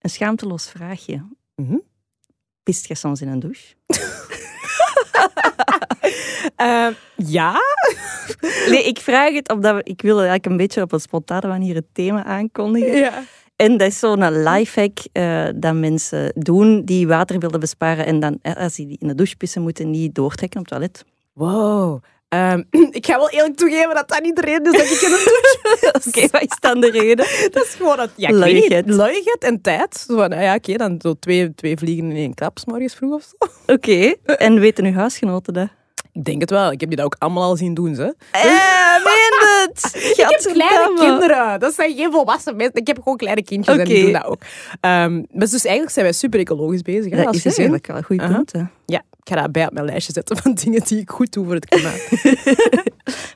Een schaamteloos vraagje. Mhm. Pist je soms in een douche? Eh, ja. Nee, ik vraag het omdat we- ik wil eigenlijk een beetje op een spontane manier het thema aankondigen. ja. En dat is zo'n lifehack eh dat mensen doen die water willen besparen en dan, eh, als die in de douche pissen, moeten niet doortrekken op het toilet. Wow. Ehm, ik ga wel eerlijk toegeven dat dat niet de reden is dat ik in een douche Oké, wat is dan de reden? Dat is gewoon dat, ja, ik niet, luiigheid en tijd. Zo van, nou ja, oké, dan zo twee, twee vliegen in één klap, 's morgens vroeg of zo. Oké, en weten uw huisgenoten dat? Ik denk het wel. Ik heb die dat ook allemaal al zien doen, ze. Eh, het? Ik heb kleine kinderen. Dat zijn geen volwassen mensen. Ik heb gewoon kleine kindjes en die doen dat ook. Ehm, maar dus eigenlijk zijn wij super ecologisch bezig. Hè, Dat als is eigenlijk wel een goed Aha. punt. hè. Ja, ik ga dat bij op mijn lijstje zetten van dingen die ik goed doe voor het klimaat.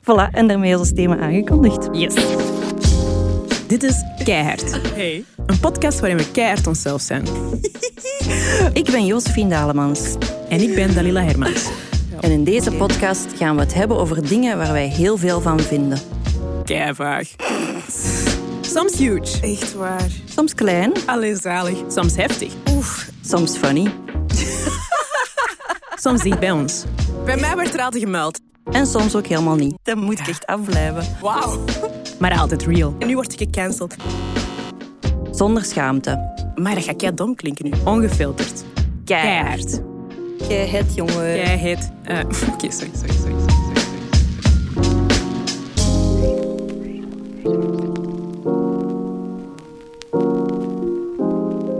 Voilà, en daarmee is ons thema aangekondigd. Yes. Dit is Keihard. Hey. Een podcast waarin we keihard onszelf zijn. Ik ben Josephine Dalemans. En ik ben Dalila Hermans. En in deze podcast gaan we het hebben over dingen waar wij heel veel van vinden. Keivaag. Soms huge. Echt waar. Soms klein, Alleen zalig. Soms heftig. soms funny Soms dicht bij ons. Bij mij werd er altijd gemeld. en soms ook helemaal niet. Dat moet ik echt afblijven. Wauw. Maar altijd real. En nu word ik gecanceld. Zonder schaamte. Maar dat gaat kei dom klinken nu. Ongefilterd. Keihard. Jij het, jongen. Jij heet... eh, Oké, sorry, sorry, sorry, sorry.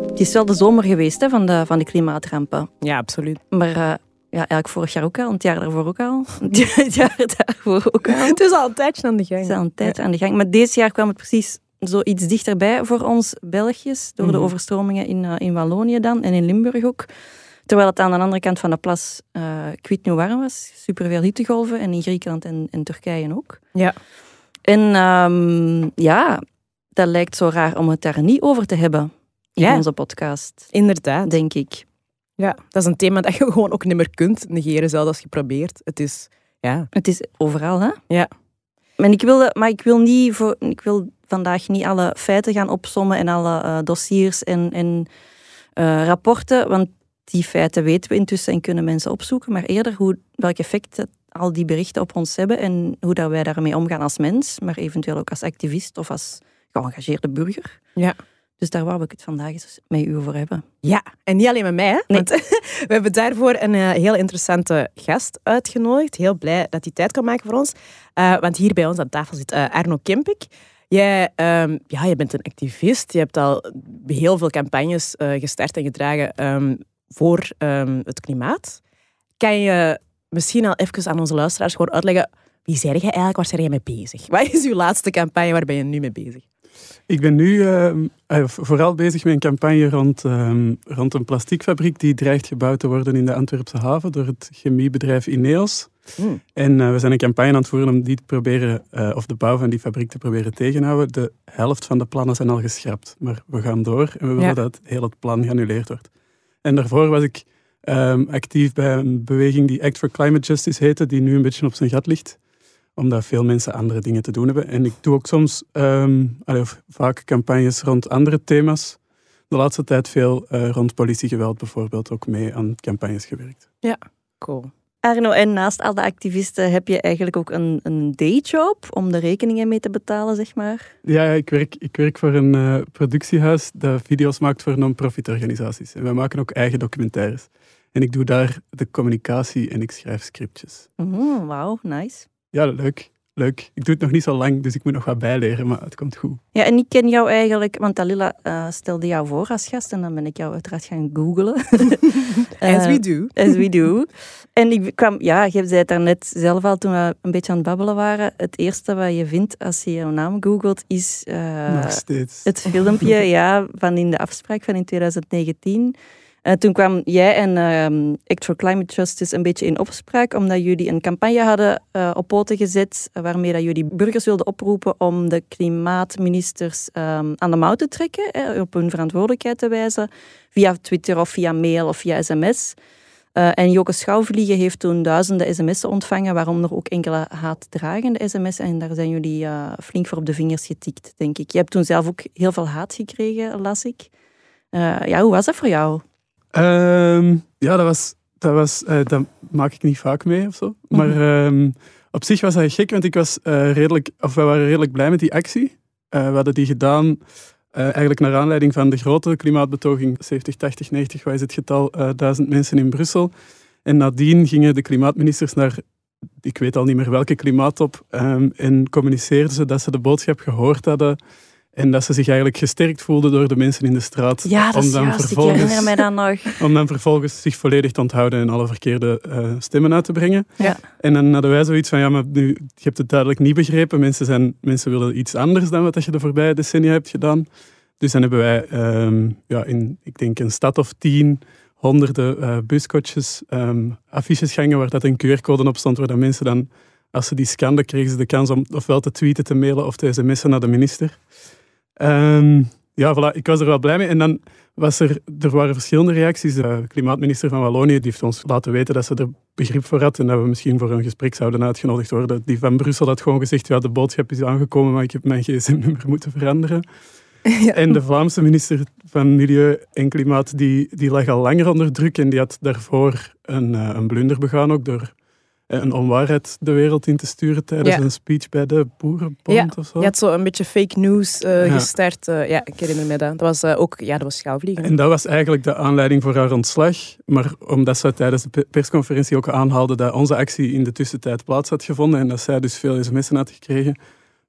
Het is wel de zomer geweest hè, van, de, van de klimaatrampen. Ja, absoluut. Maar eh, ja, eigenlijk vorig jaar ook al, het jaar daarvoor ook al. Het jaar daarvoor ook al. Het is al een tijdje aan de gang. Het is al een tijd aan de gang. Maar deze jaar kwam het precies zo iets dichterbij voor ons Belgiërs. Door de Mhm. overstromingen in, eh, in Wallonië dan en in Limburg ook. Terwijl het aan de andere kant van de plas eh kwiet nu warm was. Superveel hittegolven. En in Griekenland en, en Turkije ook. Ja. En ehm, ja, dat lijkt zo raar om het daar niet over te hebben. In Ja. onze podcast, Inderdaad. denk ik. Ja, dat is een thema dat je gewoon ook niet meer kunt negeren, zelfs als je probeert. Het is... Ja. Het is overal, hè? Ja. Maar ik, wilde, maar ik wil, niet voor, ik wil vandaag niet alle feiten gaan opsommen en alle eh, dossiers en, en eh, rapporten, want die feiten weten we intussen en kunnen mensen opzoeken, maar eerder hoe, welk effect dat al die berichten op ons hebben en hoe dat wij daarmee omgaan als mens, maar eventueel ook als activist of als geëngageerde burger. Ja. Dus daar wou ik het vandaag eens met u over hebben. Ja, en niet alleen met mij. Nee. Want we hebben daarvoor een eh, heel interessante gast uitgenodigd. Heel blij dat hij tijd kan maken voor ons. Eh, want hier bij ons aan tafel zit eh, Arno Kempik. Jij, ehm, ja, je bent een activist. Je hebt al heel veel campagnes gestart en gedragen ehm, voor ehm, het klimaat. Kan je misschien al even aan onze luisteraars gewoon uitleggen... Wie zeg jij eigenlijk? Waar ben jij mee bezig? Wat is uw laatste campagne? Waar ben je nu mee bezig? Ik ben nu ehm, eh, vooral bezig met een campagne rond, ehm, rond een plastiekfabriek die dreigt gebouwd te worden in de Antwerpse haven door het chemiebedrijf Ineos. Hmm. En eh, we zijn een campagne aan het voeren om die te proberen, eh, of de bouw van die fabriek te proberen tegenhouden. De helft van de plannen zijn al geschrapt, maar we gaan door en we willen Ja. dat heel het plan geannuleerd wordt. En daarvoor was ik ehm, actief bij een beweging die Act for Climate Justice heette, die nu een beetje op zijn gat ligt omdat veel mensen andere dingen te doen hebben. En ik doe ook soms, ehm, of vaak campagnes rond andere thema's. De laatste tijd veel eh, rond politiegeweld bijvoorbeeld ook mee aan campagnes gewerkt. Cool. Arno, en naast al de activisten heb je eigenlijk ook een, een dayjob om de rekeningen mee te betalen, zeg maar. Ja, ik werk, ik werk voor een eh, productiehuis dat video's maakt voor non-profit organisaties. En wij maken ook eigen documentaires. En ik doe daar de communicatie en ik schrijf scriptjes. Mhm, Wauw, nice. Ja, leuk. Leuk. Ik doe het nog niet zo lang, dus ik moet nog wat bijleren, maar het komt goed. Ja, en ik ken jou eigenlijk, want Dalila eh, stelde jou voor als gast en dan ben ik jou uiteraard gaan googlen. As Eh, we do. As we do. En ik kwam, ja, je zei het daarnet zelf al toen we een beetje aan het babbelen waren. Het eerste wat je vindt als je jouw naam googelt is eh, nog steeds. het filmpje ja, van in de afspraak van in 2019. Eh, toen kwam jij en ehm, Act for Climate Justice een beetje in opspraak, omdat jullie een campagne hadden eh, op poten gezet, waarmee dat jullie burgers wilden oproepen om de klimaatministers ehm, aan de mouw te trekken, eh, op hun verantwoordelijkheid te wijzen, via Twitter of via mail of via sms. Eh, en Joke Schouwvliegen heeft toen duizenden sms'en ontvangen, waaronder ook enkele haatdragende sms'en. En daar zijn jullie flink voor op de vingers getikt, denk ik. Je hebt toen zelf ook heel veel haat gekregen, las ik. Uh, ja, hoe was dat voor jou? Um, ja, dat was... Dat, was, uh, dat maak ik niet vaak mee of zo. Maar um, op zich was dat gek, want ik was uh, redelijk... Of we waren redelijk blij met die actie. we hadden die gedaan eigenlijk naar aanleiding van de grote klimaatbetoging 70, 80, 90, wat is het getal, duizend mensen in Brussel. En nadien gingen de klimaatministers naar ik weet al niet meer welke klimaattop, um, en communiceerden ze dat ze de boodschap gehoord hadden en dat ze zich eigenlijk gesterkt voelden door de mensen in de straat. Ja, dat om dan juist, vervolgens, ik herinner mij dan nog. Om dan vervolgens zich volledig te onthouden en alle verkeerde uh, stemmen uit te brengen. Ja. En dan hadden wij zoiets van, ja, maar nu, je hebt het duidelijk niet begrepen. Mensen, zijn, mensen willen iets anders dan wat je de voorbije decennia hebt gedaan. Dus dan hebben wij um, ja, in, ik denk, een stad of tien honderden uh, buskotjes, um, affiches gangen waar dat een QR-code op stond, waar dat mensen dan, als ze die scanden, kregen ze de kans om ofwel te tweeten, te mailen of te sms'en naar de minister. Um, ja, voilà, ik was er wel blij mee. En dan was er, er waren verschillende reacties. De klimaatminister van Wallonië die heeft ons laten weten dat ze er begrip voor had en dat we misschien voor een gesprek zouden uitgenodigd worden. Die van Brussel had gewoon gezegd, ja, de boodschap is aangekomen, maar ik heb mijn gsm-nummer moeten veranderen. En de Vlaamse minister van Milieu en Klimaat die, die lag al langer onder druk en die had daarvoor een, eh, een blunder begaan, ook door eh, een onwaarheid de wereld in te sturen tijdens een speech bij de Boerenbond ja. of zo. Je had zo een beetje fake news uh, gestart. Uh, ja, ik herinner me dat. Dat was ook ja, dat was schouwvliegen. En dat was eigenlijk de aanleiding voor haar ontslag. Maar omdat ze tijdens de persconferentie ook aanhaalde dat onze actie in de tussentijd plaats had gevonden en dat zij dus veel sms'en had gekregen,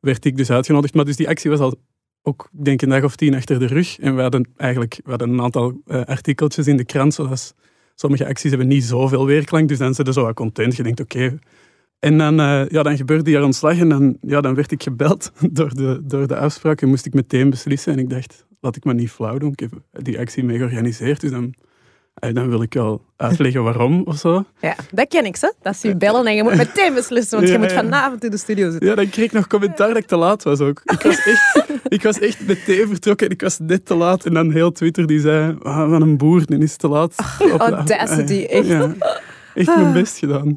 werd ik dus uitgenodigd. Maar dus die actie was al ook denk een dag of tien achter de rug. En we hadden eigenlijk we hadden een aantal uh, artikeltjes in de krant, zoals sommige acties hebben niet zoveel weerklank, dus dan zit je zo wat content. Je denkt, oké. En dan, uh, ja, dan gebeurde die ontslag en dan, ja, dan werd ik gebeld door de, door de afspraak en moest ik meteen beslissen. En ik dacht, laat ik me niet flauw doen. Ik heb die actie mee georganiseerd, dus dan en dan wil ik wel uitleggen waarom of zo. Ja, dat ken ik, hè? Dat ze je bellen en je moet meteen beslissen, want je moet vanavond in de studio zitten. Ja, dan kreeg ik nog commentaar dat ik te laat was ook. Ik was echt, ik was echt meteen vertrokken en ik was net te laat. En dan heel Twitter die zei, ah, van een boer, nu is het te laat. Oh, audacity, echt. Ja, echt mijn best gedaan.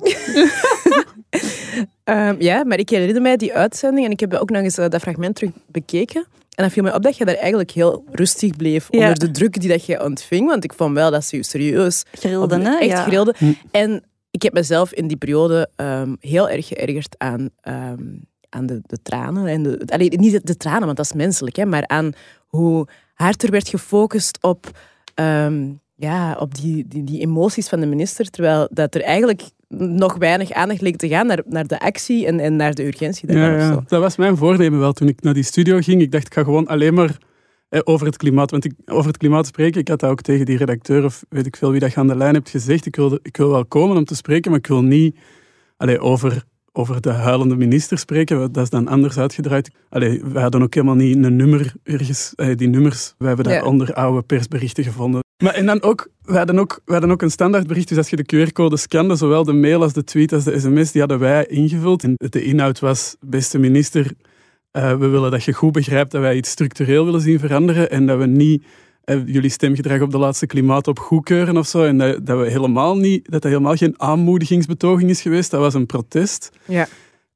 um, ja, maar ik herinner mij die uitzending en ik heb ook nog eens uh, dat fragment terug bekeken. En dan viel mij op dat je daar eigenlijk heel rustig bleef onder de druk die dat je ontving. Want ik vond wel dat ze je serieus... Grilde, hè? Echt grilde. Hm. En ik heb mezelf in die periode um, heel erg geërgerd aan, um, aan de, de tranen. En de, allee, niet de, tranen, want dat is menselijk. Hè, maar aan hoe hard er werd gefocust op... Um, ja, op die, die, die emoties van de minister, terwijl dat er eigenlijk nog weinig aandacht leek te gaan naar, naar de actie en, en naar de urgentie. Ja, ja. Dat was mijn voornemen wel toen ik naar die studio ging. Ik dacht, ik ga gewoon alleen maar eh, over het klimaat. Want ik, over het klimaat spreken, ik had dat ook tegen die redacteur of weet ik veel wie dat je aan de lijn hebt gezegd. Ik wil, ik wil wel komen om te spreken, maar ik wil niet allee, over over de huilende minister spreken. Dat is dan anders uitgedraaid. Allee, we hadden ook helemaal niet een nummer ergens. Die nummers, we hebben daar onder oude persberichten gevonden. Maar en dan ook, we hadden ook, we hadden ook een standaardbericht. Dus als je de QR-code scande, zowel de mail als de tweet als de sms, die hadden wij ingevuld. En de inhoud was, beste minister, uh, we willen dat je goed begrijpt dat wij iets structureel willen zien veranderen en dat we niet uh, jullie stemgedrag op de laatste klimaatop goedkeuren of zo. En dat, dat, we helemaal niet, dat dat helemaal geen aanmoedigingsbetoging is geweest. Dat was een protest. Ja.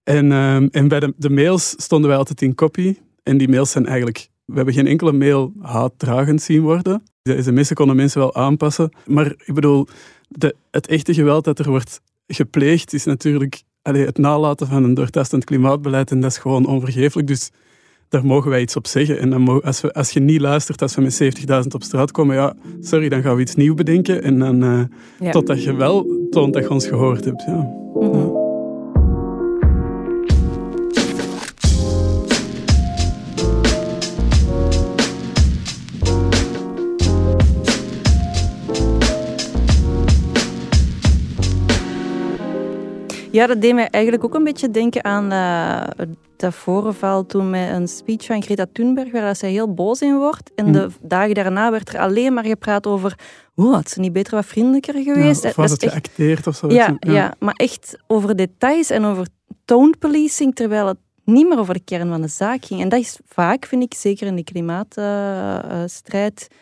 En, um, en bij de, de mails stonden wij altijd in copy. En die mails zijn eigenlijk... We hebben geen enkele mail haatdragend zien worden. De sms'en konden mensen wel aanpassen. Maar ik bedoel, de, het echte geweld dat er wordt gepleegd is natuurlijk allee, het nalaten van een doortastend klimaatbeleid. En dat is gewoon onvergeeflijk. Dus daar mogen wij iets op zeggen. En dan als, we, als je niet luistert, als we met 70.000 op straat komen, ja, sorry, dan gaan we iets nieuws bedenken. En dan, uh, ja. totdat je wel toont dat je ons gehoord hebt. Ja. Mm Ja, dat deed mij eigenlijk ook een beetje denken aan uh, dat voorval toen met een speech van Greta Thunberg, waar zij heel boos in wordt. En de hm. dagen daarna werd er alleen maar gepraat over hoe had ze niet beter wat vriendelijker geweest? Ja, of was het geacteerd of zo? Ja, ja. ja, maar echt over details en over tone policing, terwijl het niet meer over de kern van de zaak ging. En dat is vaak, vind ik, zeker in de klimaatstrijd... Uh,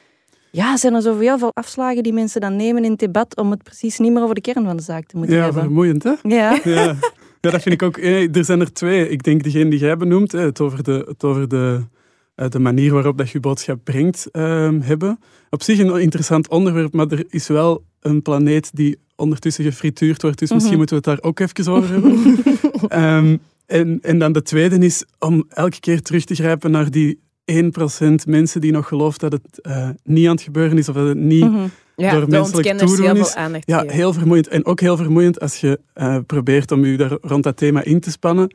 ja, zijn er zoveel afslagen die mensen dan nemen in het debat om het precies niet meer over de kern van de zaak te moeten ja, hebben. Ja, vermoeiend, hè? Ja. ja. Ja, dat vind ik ook. Er zijn er twee. Ik denk degene die jij benoemt, het over de, het over de eh, de manier waarop dat je boodschap brengt ehm, hebben. Op zich een interessant onderwerp, maar er is wel een planeet die ondertussen gefrituurd wordt, dus misschien Mhm. moeten we het daar ook even over hebben. Ehm, en, en dan de tweede is om elke keer terug te grijpen naar die 1% mensen die nog gelooft dat het eh, niet aan het gebeuren is of dat het niet Mhm. Ja, door menselijk toedoen heel is- ja, geven. heel vermoeiend. En ook heel vermoeiend als je eh, probeert om je daar rond dat thema in te spannen.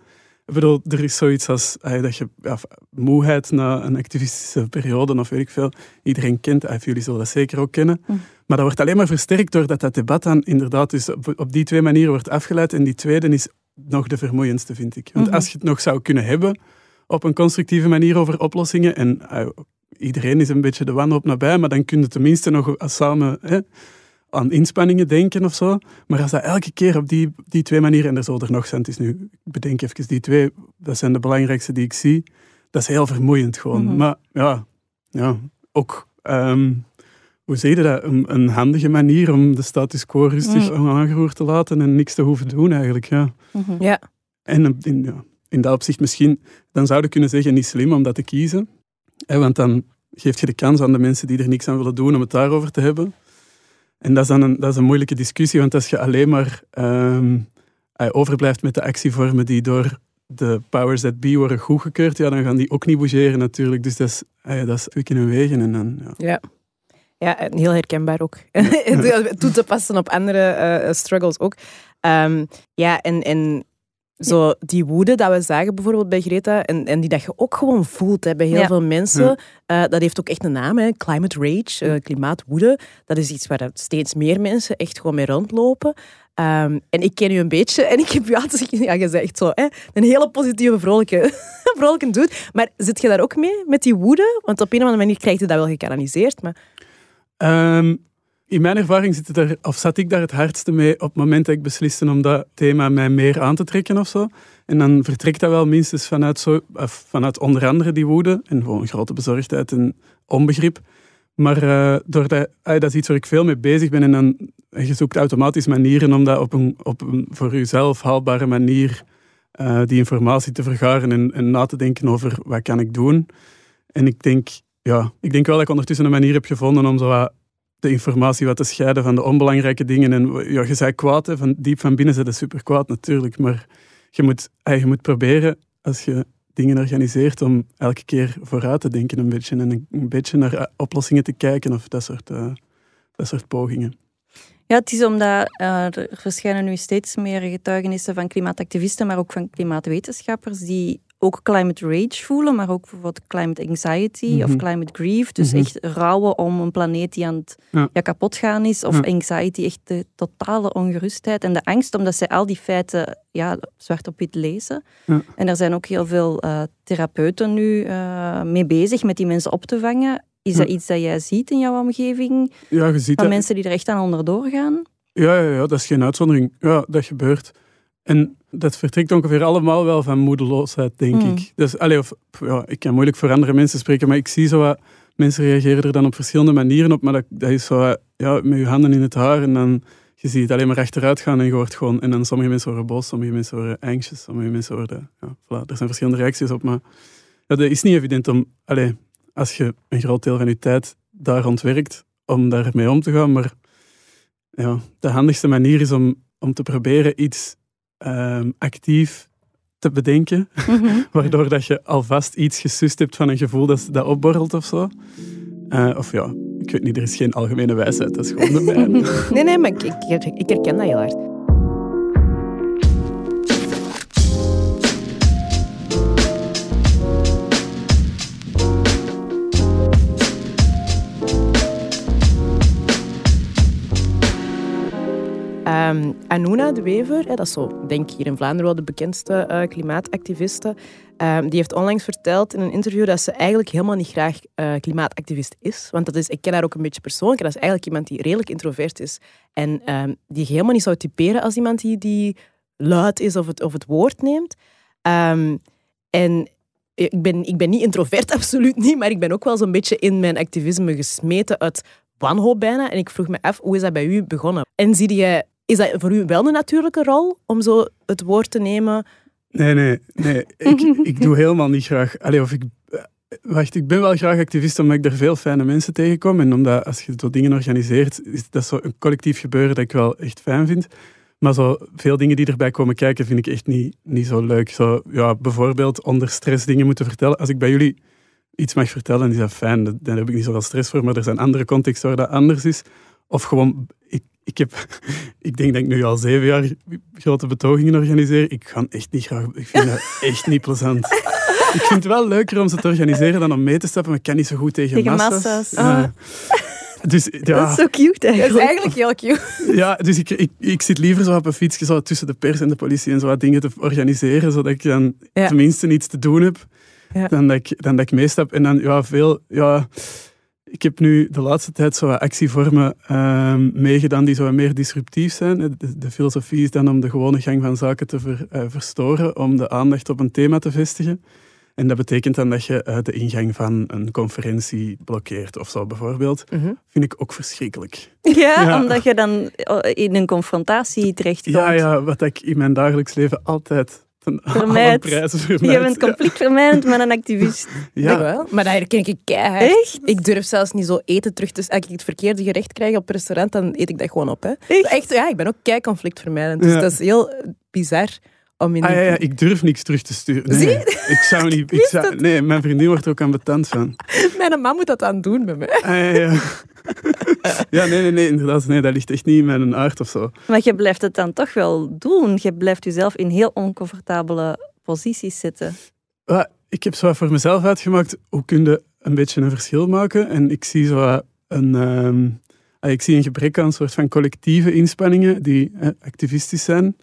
Ik bedoel, er is zoiets als eh, dat je ja, moeheid na een activistische periode, of weet ik veel, iedereen kent. Eh, jullie zullen dat zeker ook kennen. Mm. Maar dat wordt alleen maar versterkt doordat dat debat dan inderdaad dus op, op die twee manieren wordt afgeleid. En die tweede is nog de vermoeiendste, vind ik. Want Mhm. als je het nog zou kunnen hebben op een constructieve manier over oplossingen, en eh, iedereen is een beetje de wanhoop nabij, maar dan kun je tenminste nog samen hè, aan inspanningen denken of zo. Maar als dat elke keer op die, die twee manieren, en er zullen er nog zijn, het is nu, ik bedenk even die twee, dat zijn de belangrijkste die ik zie, dat is heel vermoeiend gewoon. Mhm. Maar ja, ja ook, ehm, hoe zeg je dat, een, een handige manier om de status quo rustig aangeroerd te laten en niks te hoeven doen eigenlijk, ja. Mhm. Ja. En in, ja, in dat opzicht misschien, dan zou je kunnen zeggen, niet slim om dat te kiezen. Hè, want dan geef je de kans aan de mensen die er niks aan willen doen om het daarover te hebben. En dat is dan een, dat is een moeilijke discussie, want als je alleen maar ehm, eh, overblijft met de actievormen die door de powers that be worden goedgekeurd, ja, dan gaan die ook niet bougeren natuurlijk. Dus dat is, eh, dat is wikken en wegen. En dan, ja. Ja. Ja, heel herkenbaar ook. Toe te passen op andere eh, struggles ook. Ehm, ja, en zo die woede dat we zagen bijvoorbeeld bij Greta, en, en die dat je ook gewoon voelt hè, bij heel Ja. veel mensen, Ja. eh, dat heeft ook echt een naam, hè, climate rage, eh, klimaatwoede. Dat is iets waar steeds meer mensen echt gewoon mee rondlopen. Ehm, en ik ken u een beetje en ik heb u altijd ja, gezegd zo, hè, een hele positieve, vrolijke, vrolijke dude. Maar zit je daar ook mee, met die woede? Want op een of andere manier krijg je dat wel gekanaliseerd, maar... Ehm, in mijn ervaring zit het er, of zat ik daar het hardste mee op het moment dat ik besliste om dat thema mij meer aan te trekken of zo. En dan vertrekt dat wel minstens vanuit, zo, vanuit onder andere die woede en gewoon grote bezorgdheid en onbegrip. Maar eh, doordat, ah, dat is iets waar ik veel mee bezig ben en je zoekt automatisch manieren om dat op een, op een voor jezelf haalbare manier eh, die informatie te vergaren en, en na te denken over wat kan ik doen. En ik denk, ja, ik denk wel dat ik ondertussen een manier heb gevonden om zo wat de informatie wat te scheiden van de onbelangrijke dingen. En ja, je zei kwaad, hè, van diep van binnen zijn super kwaad natuurlijk, maar je moet, je moet proberen, als je dingen organiseert, om elke keer vooruit te denken een beetje en een, een beetje naar eh, oplossingen te kijken of dat soort, eh, dat soort pogingen. Ja, het is omdat eh, er verschijnen nu steeds meer getuigenissen van klimaatactivisten, maar ook van klimaatwetenschappers die ook climate rage voelen, maar ook bijvoorbeeld climate anxiety of Mhm. climate grief. Dus Mhm. echt rouwen om een planeet die aan het Ja. ja, kapot gaan is. Of Ja. anxiety, echt de totale ongerustheid en de angst, omdat zij al die feiten ja, zwart op wit lezen. Ja. En er zijn ook heel veel eh, therapeuten nu eh, mee bezig met die mensen op te vangen. Is dat iets dat jij ziet in jouw omgeving? Ja, je ziet Van dat, mensen die er echt aan onderdoor gaan? Ja, ja, ja, dat is geen uitzondering. Ja, dat gebeurt. En dat vertrekt ongeveer allemaal wel van moedeloosheid, denk Mm. ik. Dus, allee, of, ja, ik kan moeilijk voor andere mensen spreken, maar ik zie zo wat... Mensen reageren er dan op verschillende manieren op, maar dat, dat is zo wat, ja, met je handen in het haar en dan... Je ziet het alleen maar achteruit gaan en je hoort gewoon... En dan sommige mensen worden boos, sommige mensen worden anxious, sommige mensen worden... Ja, voilà, er zijn verschillende reacties op, maar... Ja, dat is niet evident om... Allee, als je een groot deel van je tijd daar rond werkt, om daarmee om te gaan, maar ja, de handigste manier is om, om te proberen iets ehm, actief te bedenken, Mhm. waardoor dat je alvast iets gesust hebt van een gevoel dat, dat opborrelt of zo. Eh, of ja, ik weet niet, er is geen algemene wijsheid, dat is gewoon de mijne. Nee, nee, maar ik, ik, ik herken dat heel hard. Ehm Anuna de Wever, dat is zo, denk ik hier in Vlaanderen wel de bekendste eh, klimaatactiviste, ehm, die heeft onlangs verteld in een interview dat ze eigenlijk helemaal niet graag eh, klimaatactivist is. Want dat is, ik ken haar ook een beetje persoonlijk. Dat is eigenlijk iemand die redelijk introvert is. En ehm, die je helemaal niet zou typeren als iemand die, die luid is of het, of het woord neemt. En ik ben, ik ben niet introvert, absoluut niet, maar ik ben ook wel zo'n beetje in mijn activisme gesmeten uit wanhoop bijna. En ik vroeg me af, hoe is dat bij u begonnen? En zie je, is dat voor u wel een natuurlijke rol om zo het woord te nemen? Nee, nee, nee. Ik, ik doe helemaal niet graag... Allee, of ik, wacht, ik ben wel graag activist omdat ik er veel fijne mensen tegenkom. En omdat als je zo dingen organiseert, is dat zo een collectief gebeuren dat ik wel echt fijn vind. Maar zo veel dingen die erbij komen kijken, vind ik echt niet, niet zo leuk. Zo, ja, bijvoorbeeld onder stress dingen moeten vertellen. Als ik bij jullie iets mag vertellen, is dat fijn. Daar heb ik niet zoveel stress voor. Maar er zijn andere contexten waar dat anders is. Of gewoon, ik, ik, heb, ik denk dat ik nu al zeven jaar grote betogingen organiseer. Ik ga echt niet graag. Ik vind dat echt niet plezant. Ik vind het wel leuker om ze te organiseren dan om mee te stappen, maar ik kan niet zo goed tegen, Tegen massa's. massa's. Ja. Dus, Dat is ja, zo cute Dat is eigenlijk. eigenlijk heel cute. ja, dus ik, ik, ik zit liever zo op een fietsje zo tussen de pers en de politie en zo wat dingen te organiseren, zodat ik dan Ja. tenminste iets te doen heb, Ja. dan, dat ik, dan dat ik meestap. En dan, ja, veel... Ja, ik heb nu de laatste tijd zo actievormen ehm, meegedaan die zo meer disruptief zijn. De, de filosofie is dan om de gewone gang van zaken te ver- eh, verstoren, om de aandacht op een thema te vestigen. En dat betekent dan dat je eh, de ingang van een conferentie blokkeert of zo bijvoorbeeld. Mhm. Vind ik ook verschrikkelijk. Ja, Ja. omdat je dan eh, in een confrontatie terechtkomt. Ja, ja, wat ik in mijn dagelijks leven altijd Vermijd. Je bent conflictvermijdend met een activist. Ja, wel. Maar dat herken ik keihard. Echt? Ik durf zelfs niet zo eten terug te... Als ik het verkeerde gerecht krijg op het restaurant, dan eet ik dat gewoon op. Hè. Echt? Echt, ja, ik ben ook kei conflictvermijdend. Dus Ja. dat is heel bizar om in Ah, ja, ja, ik durf niks terug te sturen. Nee, Zie Ik zou niet... Ik zou, nee, mijn vriendin wordt er ook aan betand van. Mijn man moet dat aan doen met mij. Ah, ja, ja. ja, nee, nee, nee, inderdaad. Nee, dat ligt echt niet in mijn aard of zo. Maar je blijft het dan toch wel doen. Je blijft jezelf in heel oncomfortabele posities zetten. Ah, ik heb zo voor mezelf uitgemaakt. Hoe kun je een beetje een verschil maken? En ik zie zo een... ehm, ah, ik zie een gebrek aan een soort van collectieve inspanningen die eh, activistisch zijn.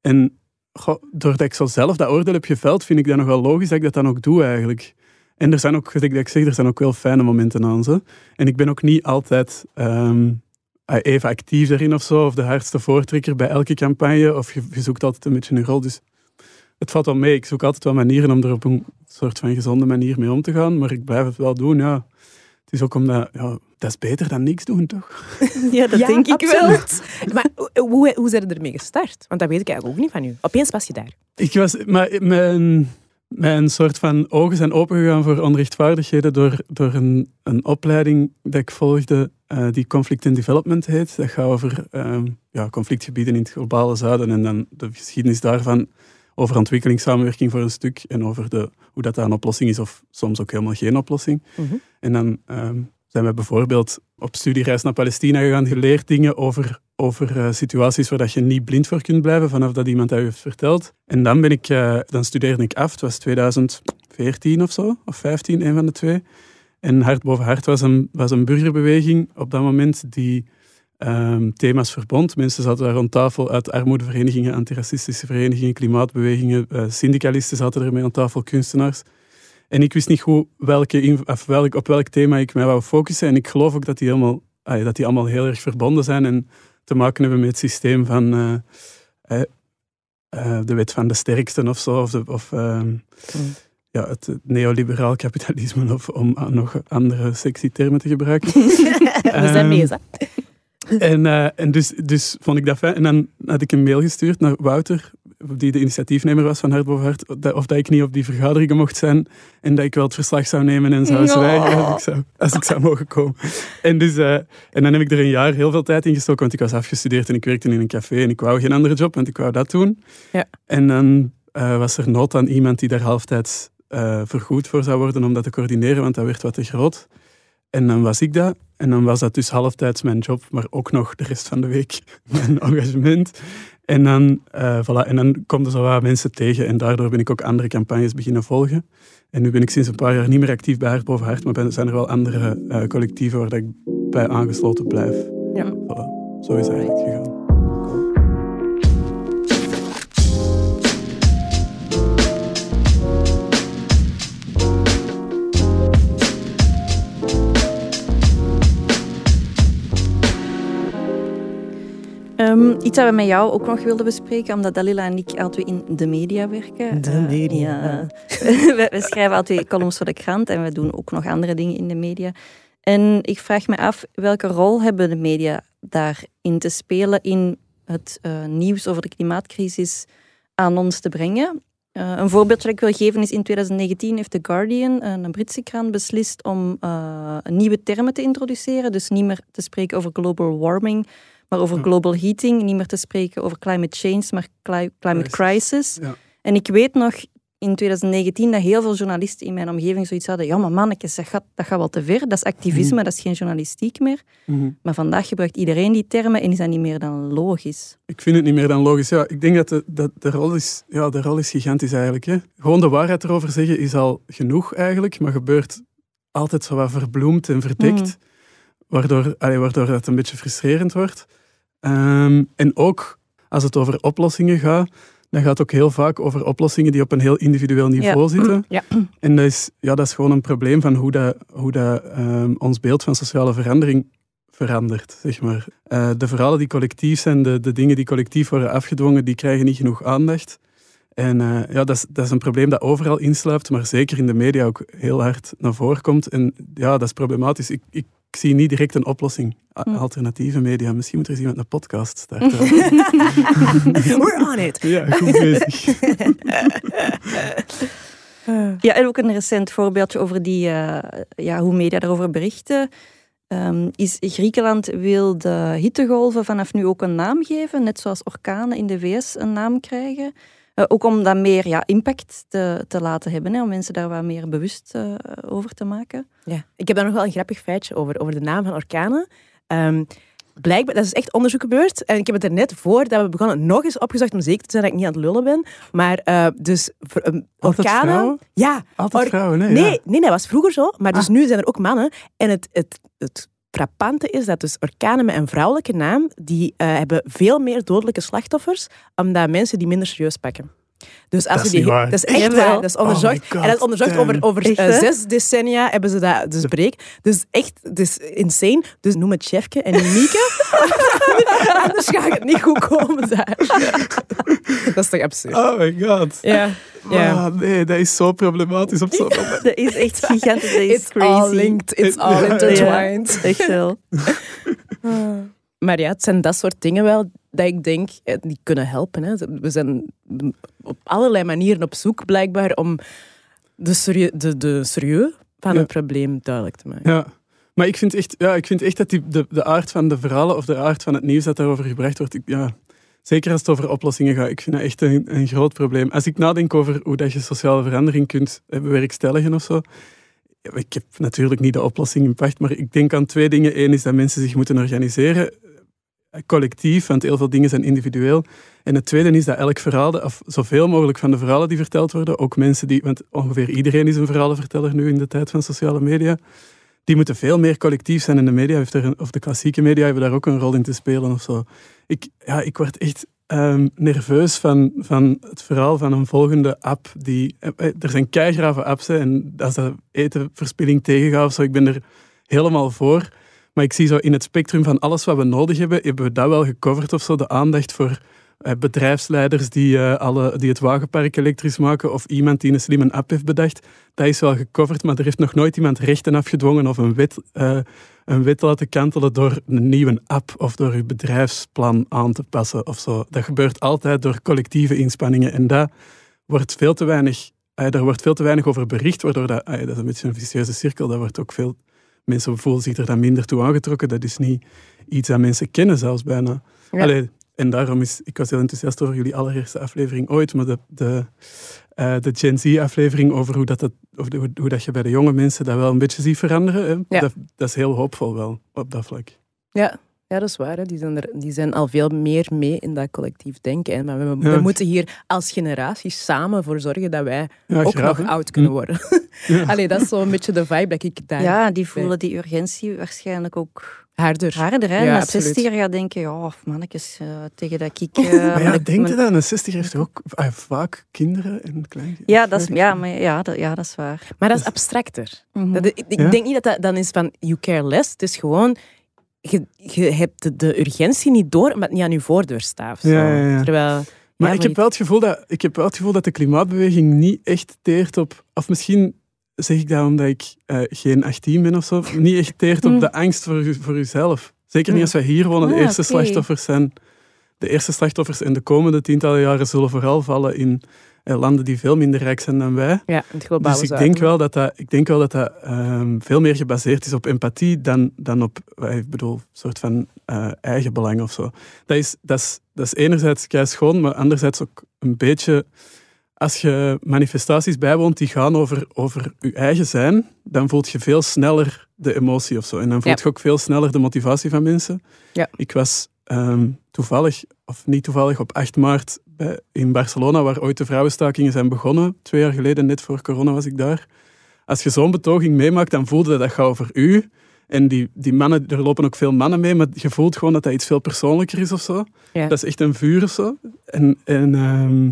En goh, doordat ik zo zelf dat oordeel heb geveld, vind ik dat nog wel logisch dat ik dat dan ook doe eigenlijk. En er zijn ook, ik ik zeg, er zijn ook wel fijne momenten aan ze. En ik ben ook niet altijd ehm, ah, even actief daarin of zo, of de hardste voortrekker bij elke campagne, of je, je zoekt altijd een beetje een rol. Dus het valt wel mee. Ik zoek altijd wel manieren om er op een soort van gezonde manier mee om te gaan, maar ik blijf het wel doen, ja. Het is ook omdat, ja, dat is beter dan niks doen, toch? Ja, dat Ja, denk ik wel. Maar hoe, hoe, hoe zijn je ermee gestart? Want dat weet ik eigenlijk ook niet van u. Opeens was je daar. Ik was, maar mijn, mijn soort van ogen zijn opengegaan voor onrechtvaardigheden door, door een, een opleiding dat ik volgde, eh, die Conflict and Development heet. Dat gaat over ehm, ja, conflictgebieden in het globale zuiden en dan de geschiedenis daarvan, over ontwikkelingssamenwerking voor een stuk en over de, hoe dat, dat een oplossing is of soms ook helemaal geen oplossing. Mhm. En dan ehm, zijn we bijvoorbeeld op studiereis naar Palestina gegaan, geleerd dingen over, over eh, situaties waar dat je niet blind voor kunt blijven vanaf dat iemand dat u heeft verteld. En dan, ben ik, eh, dan studeerde ik af, het was 2014 of zo, of 15, een van de twee. En Hart boven Hart was een, was een burgerbeweging op dat moment die ehm, thema's verbond. Mensen zaten daar rond tafel uit armoedeverenigingen, antiracistische verenigingen, klimaatbewegingen, eh, syndicalisten zaten ermee aan tafel, kunstenaars. En ik wist niet goed welke, of welk, op welk thema ik mij wou focussen. En ik geloof ook dat die, helemaal, dat die allemaal heel erg verbonden zijn en te maken hebben met het systeem van eh, eh, de wet van de sterkste of zo. Of, de, of ehm, ja, het neoliberaal kapitalisme, of om nog andere sexy termen te gebruiken. We zijn Ehm, hè? En, eh, en dus, dus vond ik dat fijn. En dan had ik een mail gestuurd naar Wouter, die de initiatiefnemer was van Hart boven Hart, dat- of dat ik niet op die vergaderingen mocht zijn en dat ik wel het verslag zou nemen en zou zwijgen als ik zou, als ik zou mogen komen. En, dus, eh, en dan heb ik er een jaar heel veel tijd in gestoken, want ik was afgestudeerd en ik werkte in een café en ik wou geen andere job, want ik wou dat doen. Ja. En dan eh, was er nood aan iemand die daar halftijds eh vergoed voor zou worden om dat te coördineren, want dat werd wat te groot. En dan was ik dat. En dan was dat dus halftijds mijn job, maar ook nog de rest van de week mijn engagement. En dan, eh voilà, en dan komen er zo wat mensen tegen en daardoor ben ik ook andere campagnes beginnen volgen. En nu ben ik sinds een paar jaar niet meer actief bij Hart boven Hart, maar ben, zijn er wel andere eh, collectieven waar dat ik bij aangesloten blijf. Ja. Voilà, zo is het eigenlijk gegaan. Ehm, iets dat we met jou ook nog wilden bespreken, omdat Dalila en ik altijd in de media werken. De Eh, media. ja. we, we schrijven altijd columns voor de krant en we doen ook nog andere dingen in de media. En ik vraag me af, welke rol hebben de media daarin te spelen in het eh, nieuws over de klimaatcrisis aan ons te brengen? Uh, een voorbeeldje dat ik wil geven is in 2019 heeft The Guardian, een Britse krant, beslist om nieuwe termen te introduceren. Dus niet meer te spreken over global warming, maar over global heating. Niet meer te spreken over climate change, maar cli climate crisis. En ik weet nog in 2019 dat heel veel journalisten in mijn omgeving zoiets hadden. Ja, maar mannetjes, dat gaat, dat gaat wel te ver. Dat is activisme, mhm. dat is geen journalistiek meer. Mhm. Maar vandaag gebruikt iedereen die termen en is dat niet meer dan logisch. Ik vind het niet meer dan logisch. Ja, ik denk dat de, dat de, rol, is, ja, de rol is gigantisch eigenlijk. Hè. Gewoon de waarheid erover zeggen is al genoeg eigenlijk, maar gebeurt altijd zo wat verbloemd en verdekt. Mhm. Waardoor, allee, waardoor dat een beetje frustrerend wordt. Ehm, en ook als het over oplossingen gaat dan gaat het ook heel vaak over oplossingen die op een heel individueel niveau zitten. Ja. En dat is, ja, dat is gewoon een probleem van hoe, dat, hoe dat, um, ons beeld van sociale verandering verandert. Zeg maar. Uh, de verhalen die collectief zijn, de, de dingen die collectief worden afgedwongen, die krijgen niet genoeg aandacht. En uh, ja, dat is, dat is een probleem dat overal insluipt, maar zeker in de media ook heel hard naar voren komt. En ja, dat is problematisch. Ik, ik ik zie niet direct een oplossing. Hm. Alternatieve media. Misschien moet er eens iemand een podcast starten. We're on it. Ja, goed bezig. ja, en ook een recent voorbeeldje over die, uh, ja, hoe media daarover berichten. Um, is Griekenland wil de hittegolven vanaf nu ook een naam geven, net zoals orkanen in de VS een naam krijgen. Uh, ook om dat meer ja, impact te, te laten hebben, hè, om mensen daar wat meer bewust uh, over te maken. Ja, ik heb daar nog wel een grappig feitje over, over de naam van orkanen. Um, blijkbaar, dat is echt onderzoek gebeurd. En ik heb het er net voor dat we begonnen nog eens opgezocht om zeker te zijn dat ik niet aan het lullen ben. Maar uh, dus um, orkanen. Vrouwen? Ja. Altijd vrouwen, nee. Nee, ja. nee, dat was vroeger zo. Maar dus ah. nu zijn er ook mannen. En het, het, het frappante is dat dus orkanen met een vrouwelijke naam, die uh, hebben veel meer dodelijke slachtoffers, omdat mensen die minder serieus pakken. Dus als dat, is die, dat is echt waar. Dat is onderzocht. Oh en dat is onderzocht over, over uh, zes decennia hebben ze dat dus breek. Dus echt, het is insane. Dus noem het Chefke en Mieke. Anders gaat het niet goed komen daar. dat is toch absurd? Oh my god. Ja. Ja. Ah, nee, dat is zo problematisch op zo'n moment. Dat is echt gigantisch. Dat is it's crazy. all linked. It's all intertwined. Ja, echt wel. Maar ja, het zijn dat soort dingen wel dat ik denk, eh, die kunnen helpen. Hè. We zijn op allerlei manieren op zoek, blijkbaar, om de, serie, de, de serieus van ja. het probleem duidelijk te maken. Ja. Maar ik vind echt, ja, ik vind echt dat die, de, de aard van de verhalen of de aard van het nieuws dat daarover gebracht wordt, ik, ja, zeker als het over oplossingen gaat, ik vind dat echt een, een groot probleem. Als ik nadenk over hoe dat je sociale verandering kunt bewerkstelligen of zo, ik heb natuurlijk niet de oplossing in pacht, maar ik denk aan twee dingen. Eén is dat mensen zich moeten organiseren collectief, want heel veel dingen zijn individueel. En het tweede is dat elk verhaal, of zoveel mogelijk van de verhalen die verteld worden, ook mensen die, want ongeveer iedereen is een verhalenverteller nu in de tijd van sociale media, die moeten veel meer collectief zijn in de media, of de klassieke media hebben daar ook een rol in te spelen of zo. Ik, ja, ik word echt um, nerveus van, van het verhaal van een volgende app. Die, eh, er zijn keigrave apps en als dat etenverspilling tegengaat of zo, ik ben er helemaal voor. Maar ik zie zo in het spectrum van alles wat we nodig hebben, hebben we dat wel gecoverd of zo. De aandacht voor eh, bedrijfsleiders die, uh, alle, die het wagenpark elektrisch maken of iemand die een slimme app heeft bedacht. Dat is wel gecoverd, maar er heeft nog nooit iemand rechten afgedwongen of een wet, uh, een wet laten kantelen door een nieuwe app of door je bedrijfsplan aan te passen of zo. Dat gebeurt altijd door collectieve inspanningen en daar wordt veel te weinig, daar wordt veel te weinig over bericht, waardoor dat, dat is een beetje een vicieuze cirkel, dat wordt ook veel mensen voelen zich er dan minder toe aangetrokken. Dat is niet iets dat mensen kennen zelfs bijna. Ja. en daarom is, ik was heel enthousiast over jullie allereerste aflevering ooit, maar de, de, uh, de Gen Z-aflevering over hoe, dat, dat, de, hoe, hoe, dat je bij de jonge mensen dat wel een beetje ziet veranderen. Hè? Ja. Dat, dat is heel hoopvol wel, op dat vlak. Ja, ja, dat is waar. Hè. Die, zijn er, die zijn al veel meer mee in dat collectief denken. Hè. Maar we, we moeten hier als generatie samen voor zorgen dat wij ja, ook nog oud kunnen worden. Ja. Allee, dat is zo'n beetje de vibe dat ik daar... Ja, die voelen die urgentie waarschijnlijk ook... Harder. Harder, hè. Ja, 60 gaat denken, ja, mannetjes, uh, tegen dat ik... Uh, maar ja, denk je dat? Een 60 heeft ook uh, vaak kinderen en kleinkinderen? Ja, dat is, ja, maar, ja, dat, ja, dat is waar. Maar dat is abstracter. Mm -hmm. dat, ik, ik denk niet dat dat dan is van, you care less. Het is gewoon je, je hebt de, urgentie niet door, omdat het niet aan je voordeur staat. Ja, ja, ja. Terwijl, maar ik, heb wel het gevoel dat, ik heb wel het gevoel dat de klimaatbeweging niet echt teert op... Of misschien zeg ik dat omdat ik uh, geen 18 ben of zo. Niet echt teert op de angst voor, voor jezelf. Zeker niet als wij hier wonen, de eerste slachtoffers zijn de eerste slachtoffers in de komende tientallen jaren zullen vooral vallen in eh, landen die veel minder rijk zijn dan wij. Ja, het globale Dus ik denk wel dat dat, ik denk wel dat, dat ehm, veel meer gebaseerd is op empathie dan, dan op, eh, ik bedoel, een soort van eh, eigen belang of zo. Dat is, dat, is, dat is enerzijds kei schoon, maar anderzijds ook een beetje... Als je manifestaties bijwoont die gaan over, over je eigen zijn, dan voelt je veel sneller de emotie of zo. En dan voelt Ja. je ook veel sneller de motivatie van mensen. Ja. Ik was ehm, toevallig, of niet toevallig, op 8 maart in Barcelona, waar ooit de vrouwenstakingen zijn begonnen. Twee jaar geleden, net voor corona, was ik daar. Als je zo'n betoging meemaakt, dan voelde dat gaat over u. En die, die mannen, er lopen ook veel mannen mee, maar je voelt gewoon dat dat iets veel persoonlijker is of zo. Ja. Dat is echt een vuur of zo. En, en ehm,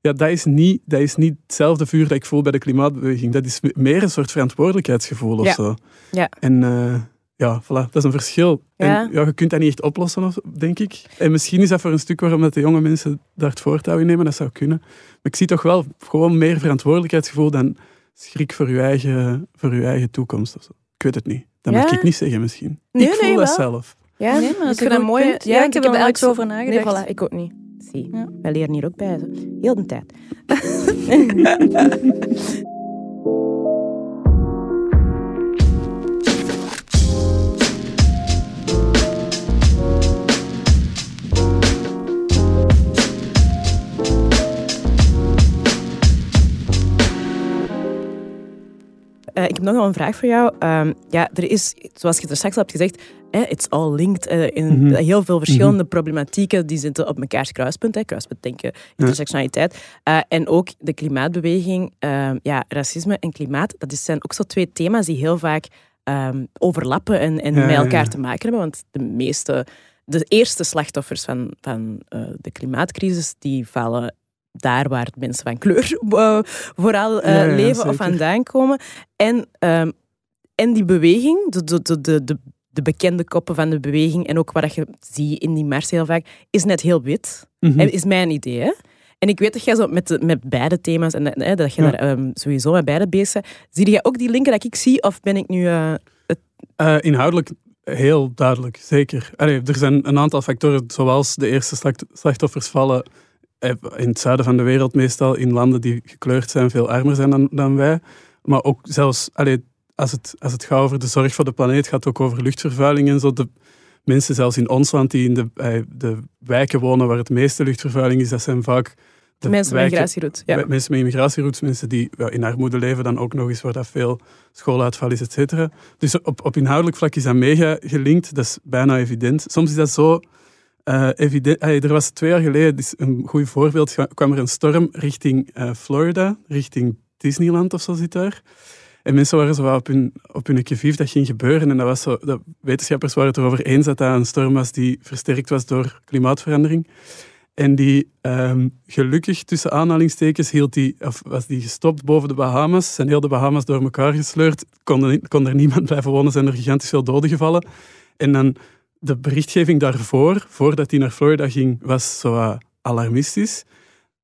ja, dat is, niet, dat is niet hetzelfde vuur dat ik voel bij de klimaatbeweging. Dat is meer een soort verantwoordelijkheidsgevoel of Ja. zo. Ja. En eh, ja, voilà, dat is een verschil. Ja. En ja, je kunt dat niet echt oplossen, of, denk ik. En misschien is dat voor een stuk waarom dat de jonge mensen daar het voortouw in nemen. Dat zou kunnen. Maar ik zie toch wel gewoon meer verantwoordelijkheidsgevoel dan schrik voor je eigen, voor je eigen toekomst. Of zo. Ik weet het niet. Dat Ja? mag ik niet zeggen misschien. Nee, ik voel nee, dat wel. zelf. Ja, Nee, maar dat is ik vind een dat goed mooi. punt. Ja, ik heb er nooit over nagedacht. Nee, voilà, ik ook niet. Zie, Ja. wij leren hier ook bij. Zo. Heel de tijd. Eh, ik heb nog wel een vraag voor jou. Ehm, ja, er is, zoals je er straks al hebt gezegd, eh, it's all linked. eh, in Mhm. heel veel verschillende problematieken die zitten op mekaars kruispunt. Hè. Kruispunt denken, intersectionaliteit. Eh, en ook de klimaatbeweging. ehm, ja, racisme en klimaat, dat zijn ook zo twee thema's die heel vaak ehm, overlappen en, en Ja, met elkaar ja. te maken hebben. Want de meeste, de eerste slachtoffers van, van de klimaatcrisis, die vallen daar waar mensen van kleur eh, vooral eh, Ja, ja, leven of vandaan komen. En, ehm, en die beweging, de, de, de, de, de, de bekende koppen van de beweging en ook wat je ziet in die mars heel vaak, is net heel wit. En Is mijn idee, hè? En ik weet dat jij zo met, de- met beide thema's en eh, dat je Ja. daar ehm, sowieso met beide bezig bent. Zie je ook die linken dat ik zie of ben ik nu... Eh, inhoudelijk heel duidelijk, zeker. Allee, er zijn een aantal factoren, zoals de eerste slacht- slachtoffers vallen in het zuiden van de wereld, meestal in landen die gekleurd zijn, veel armer zijn dan, dan wij. Maar ook zelfs, allee, als, het, als het gaat over de zorg voor de planeet, gaat het ook over luchtvervuiling en zo. De mensen zelfs in ons land die in de, eh, de wijken wonen waar het meeste luchtvervuiling is, dat zijn vaak de mensen met migratieroute. Ja. Mensen met immigratieroutes, mensen die ja, in armoede leven, dan ook nog eens waar dat veel schooluitval is, et cetera. Dus op, op inhoudelijk vlak is dat mega gelinkt, dat is bijna evident. Soms is dat zo eh, evident. Er was twee jaar geleden, een goed voorbeeld, kwam er een storm richting eh, Florida, richting Disneyland of zo zit daar. En mensen waren zo op hun, op hun dat ging gebeuren. En dat was zo, dat, wetenschappers waren het erover eens dat dat een storm was die versterkt was door klimaatverandering. En die ehm, gelukkig, tussen aanhalingstekens, hield die, of was die gestopt boven de Bahamas. Zijn heel de Bahamas door elkaar gesleurd. Kon er, kon er niemand blijven wonen, zijn er gigantisch veel doden gevallen. En dan de berichtgeving daarvoor, voordat hij naar Florida ging, was zo alarmistisch.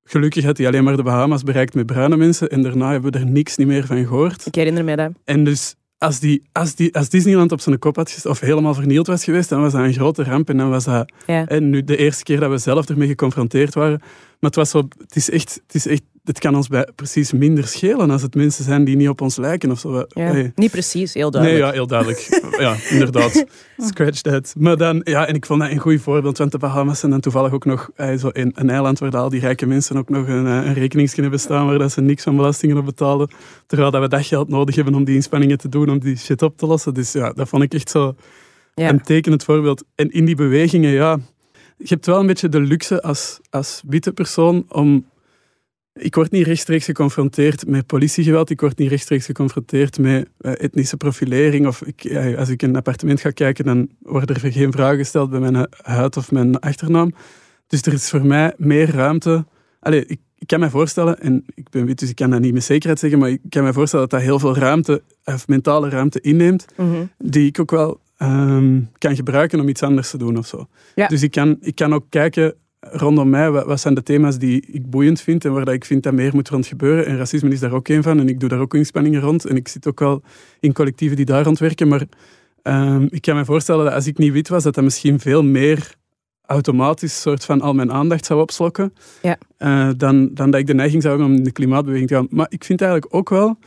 Gelukkig had hij alleen maar de Bahamas bereikt met bruine mensen. En daarna hebben we er niks niet meer van gehoord. Ik herinner me dat. En dus als, die, als, die, als Disneyland op zijn kop had gestaan, of helemaal vernield was geweest, dan was dat een grote ramp. En dan was dat Ja. en nu de eerste keer dat we zelf ermee geconfronteerd waren. Maar het was zo, het is echt, het is echt, het kan ons bij precies minder schelen als het mensen zijn die niet op ons lijken of zo. Ja. Nee. Niet precies, heel Nee, duidelijk. ja, heel duidelijk. ja, inderdaad. Scratch that. Maar dan, ja, en ik vond dat een goed voorbeeld, want de Bahamas zijn dan toevallig ook nog eh, zo een, een eiland waar al die rijke mensen ook nog een, eh, een rekening kunnen bestaan waar dat ze niks van belastingen op betalen, terwijl dat we dat geld nodig hebben om die inspanningen te doen, om die shit op te lossen. Dus ja, dat vond ik echt zo Ja. een tekenend voorbeeld. En in die bewegingen, ja, je hebt wel een beetje de luxe als, als witte persoon om... Ik word niet rechtstreeks geconfronteerd met politiegeweld, ik word niet rechtstreeks geconfronteerd met eh, etnische profilering. Of ik, als ik in een appartement ga kijken, dan worden er geen vragen gesteld bij mijn hu- huid of mijn achternaam. Dus er is voor mij meer ruimte. Allee, ik, ik kan me voorstellen, en ik ben wit, dus ik kan dat niet met zekerheid zeggen, maar ik kan me voorstellen dat dat heel veel ruimte, of mentale ruimte inneemt Mhm. die ik ook wel ehm, kan gebruiken om iets anders te doen of zo. Ja. Dus ik kan, ik kan ook kijken rondom mij, wat, zijn de thema's die ik boeiend vind en waar dat ik vind dat meer moet rond gebeuren. En racisme is daar ook een van en ik doe daar ook inspanningen rond. En ik zit ook wel in collectieven die daar rond werken, maar ehm, ik kan me voorstellen dat als ik niet wit was, dat dat misschien veel meer automatisch soort van al mijn aandacht zou opslokken, Ja. eh, dan, dan dat ik de neiging zou hebben om in de klimaatbeweging te gaan. Maar ik vind eigenlijk ook wel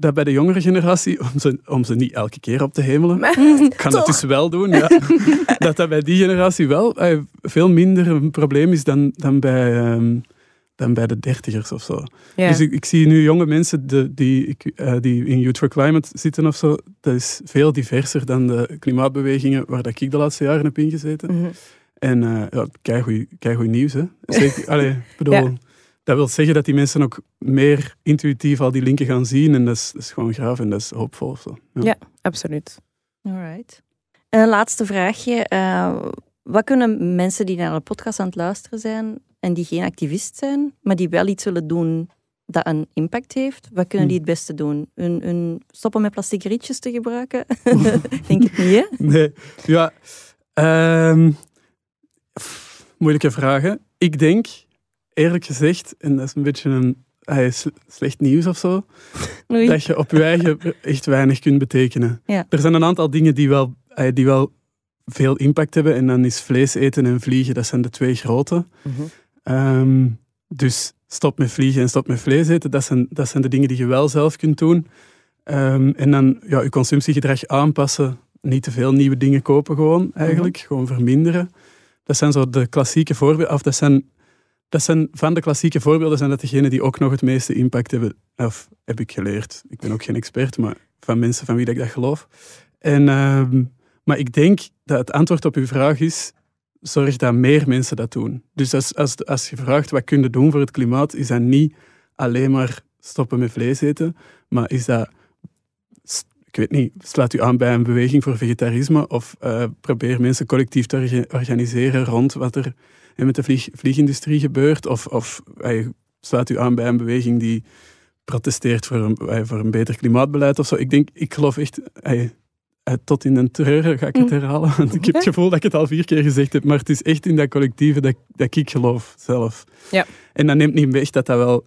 dat bij de jongere generatie, om ze, om ze niet elke keer op te hemelen, ik kan dat dus wel doen, ja, dat dat bij die generatie wel eh, veel minder een probleem is dan, dan, bij, ehm, dan bij de dertigers of zo. Ja. Dus ik, ik zie nu jonge mensen de, die, ik, eh, die in Youth for Climate zitten of zo. Dat is veel diverser dan de klimaatbewegingen waar dat ik de laatste jaren heb ingezeten. Mhm. En eh ja, keigoed, nieuws, hè. Zeker, allee, bedoel, Ja. Dat wil zeggen dat die mensen ook meer intuïtief al die linken gaan zien. En dat is, dat is gewoon graaf en dat is hoopvol. Zo. Ja. Absoluut. Alright. En een laatste vraagje. Eh, wat kunnen mensen die naar de podcast aan het luisteren zijn en die geen activist zijn, maar die wel iets willen doen dat een impact heeft, wat kunnen die het beste doen? Hun, hun stoppen met plastic rietjes te gebruiken? Denk het niet, hè? Nee, ja. ehm, moeilijke vragen. Ik denk, eerlijk gezegd, en dat is een beetje een eh, slecht nieuws of zo, Oei. dat je op je eigen echt weinig kunt betekenen. Ja. Er zijn een aantal dingen die wel, die wel veel impact hebben. En dan is vlees eten en vliegen, dat zijn de twee grote. Mhm. Ehm, dus stop met vliegen en stop met vlees eten. Dat zijn, dat zijn de dingen die je wel zelf kunt doen. Ehm, en dan ja, je consumptiegedrag aanpassen. Niet te veel nieuwe dingen kopen gewoon, eigenlijk. Gewoon verminderen. Dat zijn zo de klassieke voorbeelden. Of dat zijn, dat zijn van de klassieke voorbeelden zijn dat degenen die ook nog het meeste impact hebben. Of heb ik geleerd. Ik ben ook geen expert, maar van mensen van wie ik dat geloof. En, ehm, maar ik denk dat het antwoord op uw vraag is zorg dat meer mensen dat doen. Dus als, als, als je vraagt wat kun je doen voor het klimaat, is dat niet alleen maar stoppen met vlees eten, maar is dat, ik weet niet, sluit u aan bij een beweging voor vegetarisme of eh, probeer mensen collectief te orga- organiseren rond wat er eh, met de vlieg, vliegindustrie gebeurt of, of eh, sluit u aan bij een beweging die protesteert voor een, eh, voor een beter klimaatbeleid of zo. Ik denk, ik geloof echt, eh, tot in een treuren ga ik het Mm. herhalen, want ik heb het gevoel dat ik het al vier keer gezegd heb, maar het is echt in dat collectieve dat, dat ik geloof zelf. Ja. En dat neemt niet weg dat dat wel...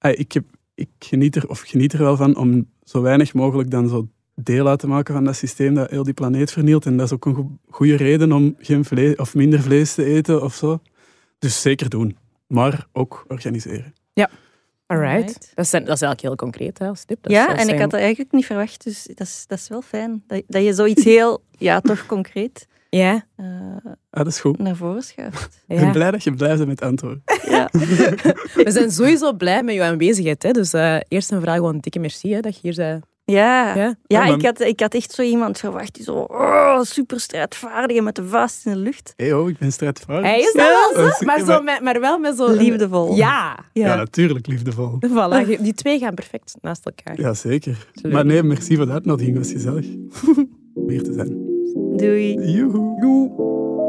ik, heb, ik geniet er, of geniet er wel van om zo weinig mogelijk dan zo deel uit te maken van dat systeem dat heel die planeet vernielt. En dat is ook een go- goede reden om geen vlees, of minder vlees te eten of zo. Dus zeker doen. Maar ook organiseren. Alright. Alright. Dat, is, dat is eigenlijk heel concreet, hè, als tip. Dat Ja, en ik had dat eigenlijk niet verwacht, dus dat is, dat is wel fijn. Dat, dat je zoiets heel, ja, toch concreet Ja, eh, Ah, dat is goed. naar voren schuift. Ik ben ja. blij dat je blij bent met het antwoord. Ja. We zijn sowieso blij met jouw aanwezigheid. Hè. Dus eh, eerst en vooral gewoon een dikke merci hè, dat je hier bent. Ja, Ja? maar- ik, had, ik had echt zo iemand verwacht die zo oh, super strijdvaardig en met de vuist in de lucht. Hé, oh, ik ben strijdvaardig. Hij is dat wel zo, maar, zo met, maar wel met zo'n... Liefdevol. Ja. Ja, natuurlijk liefdevol. Voilà, die twee gaan perfect naast elkaar. Ja, zeker. Maar nee, merci voor de uitnodiging. Het was gezellig. Om hier te zijn. Doei. Joehoe. Oh,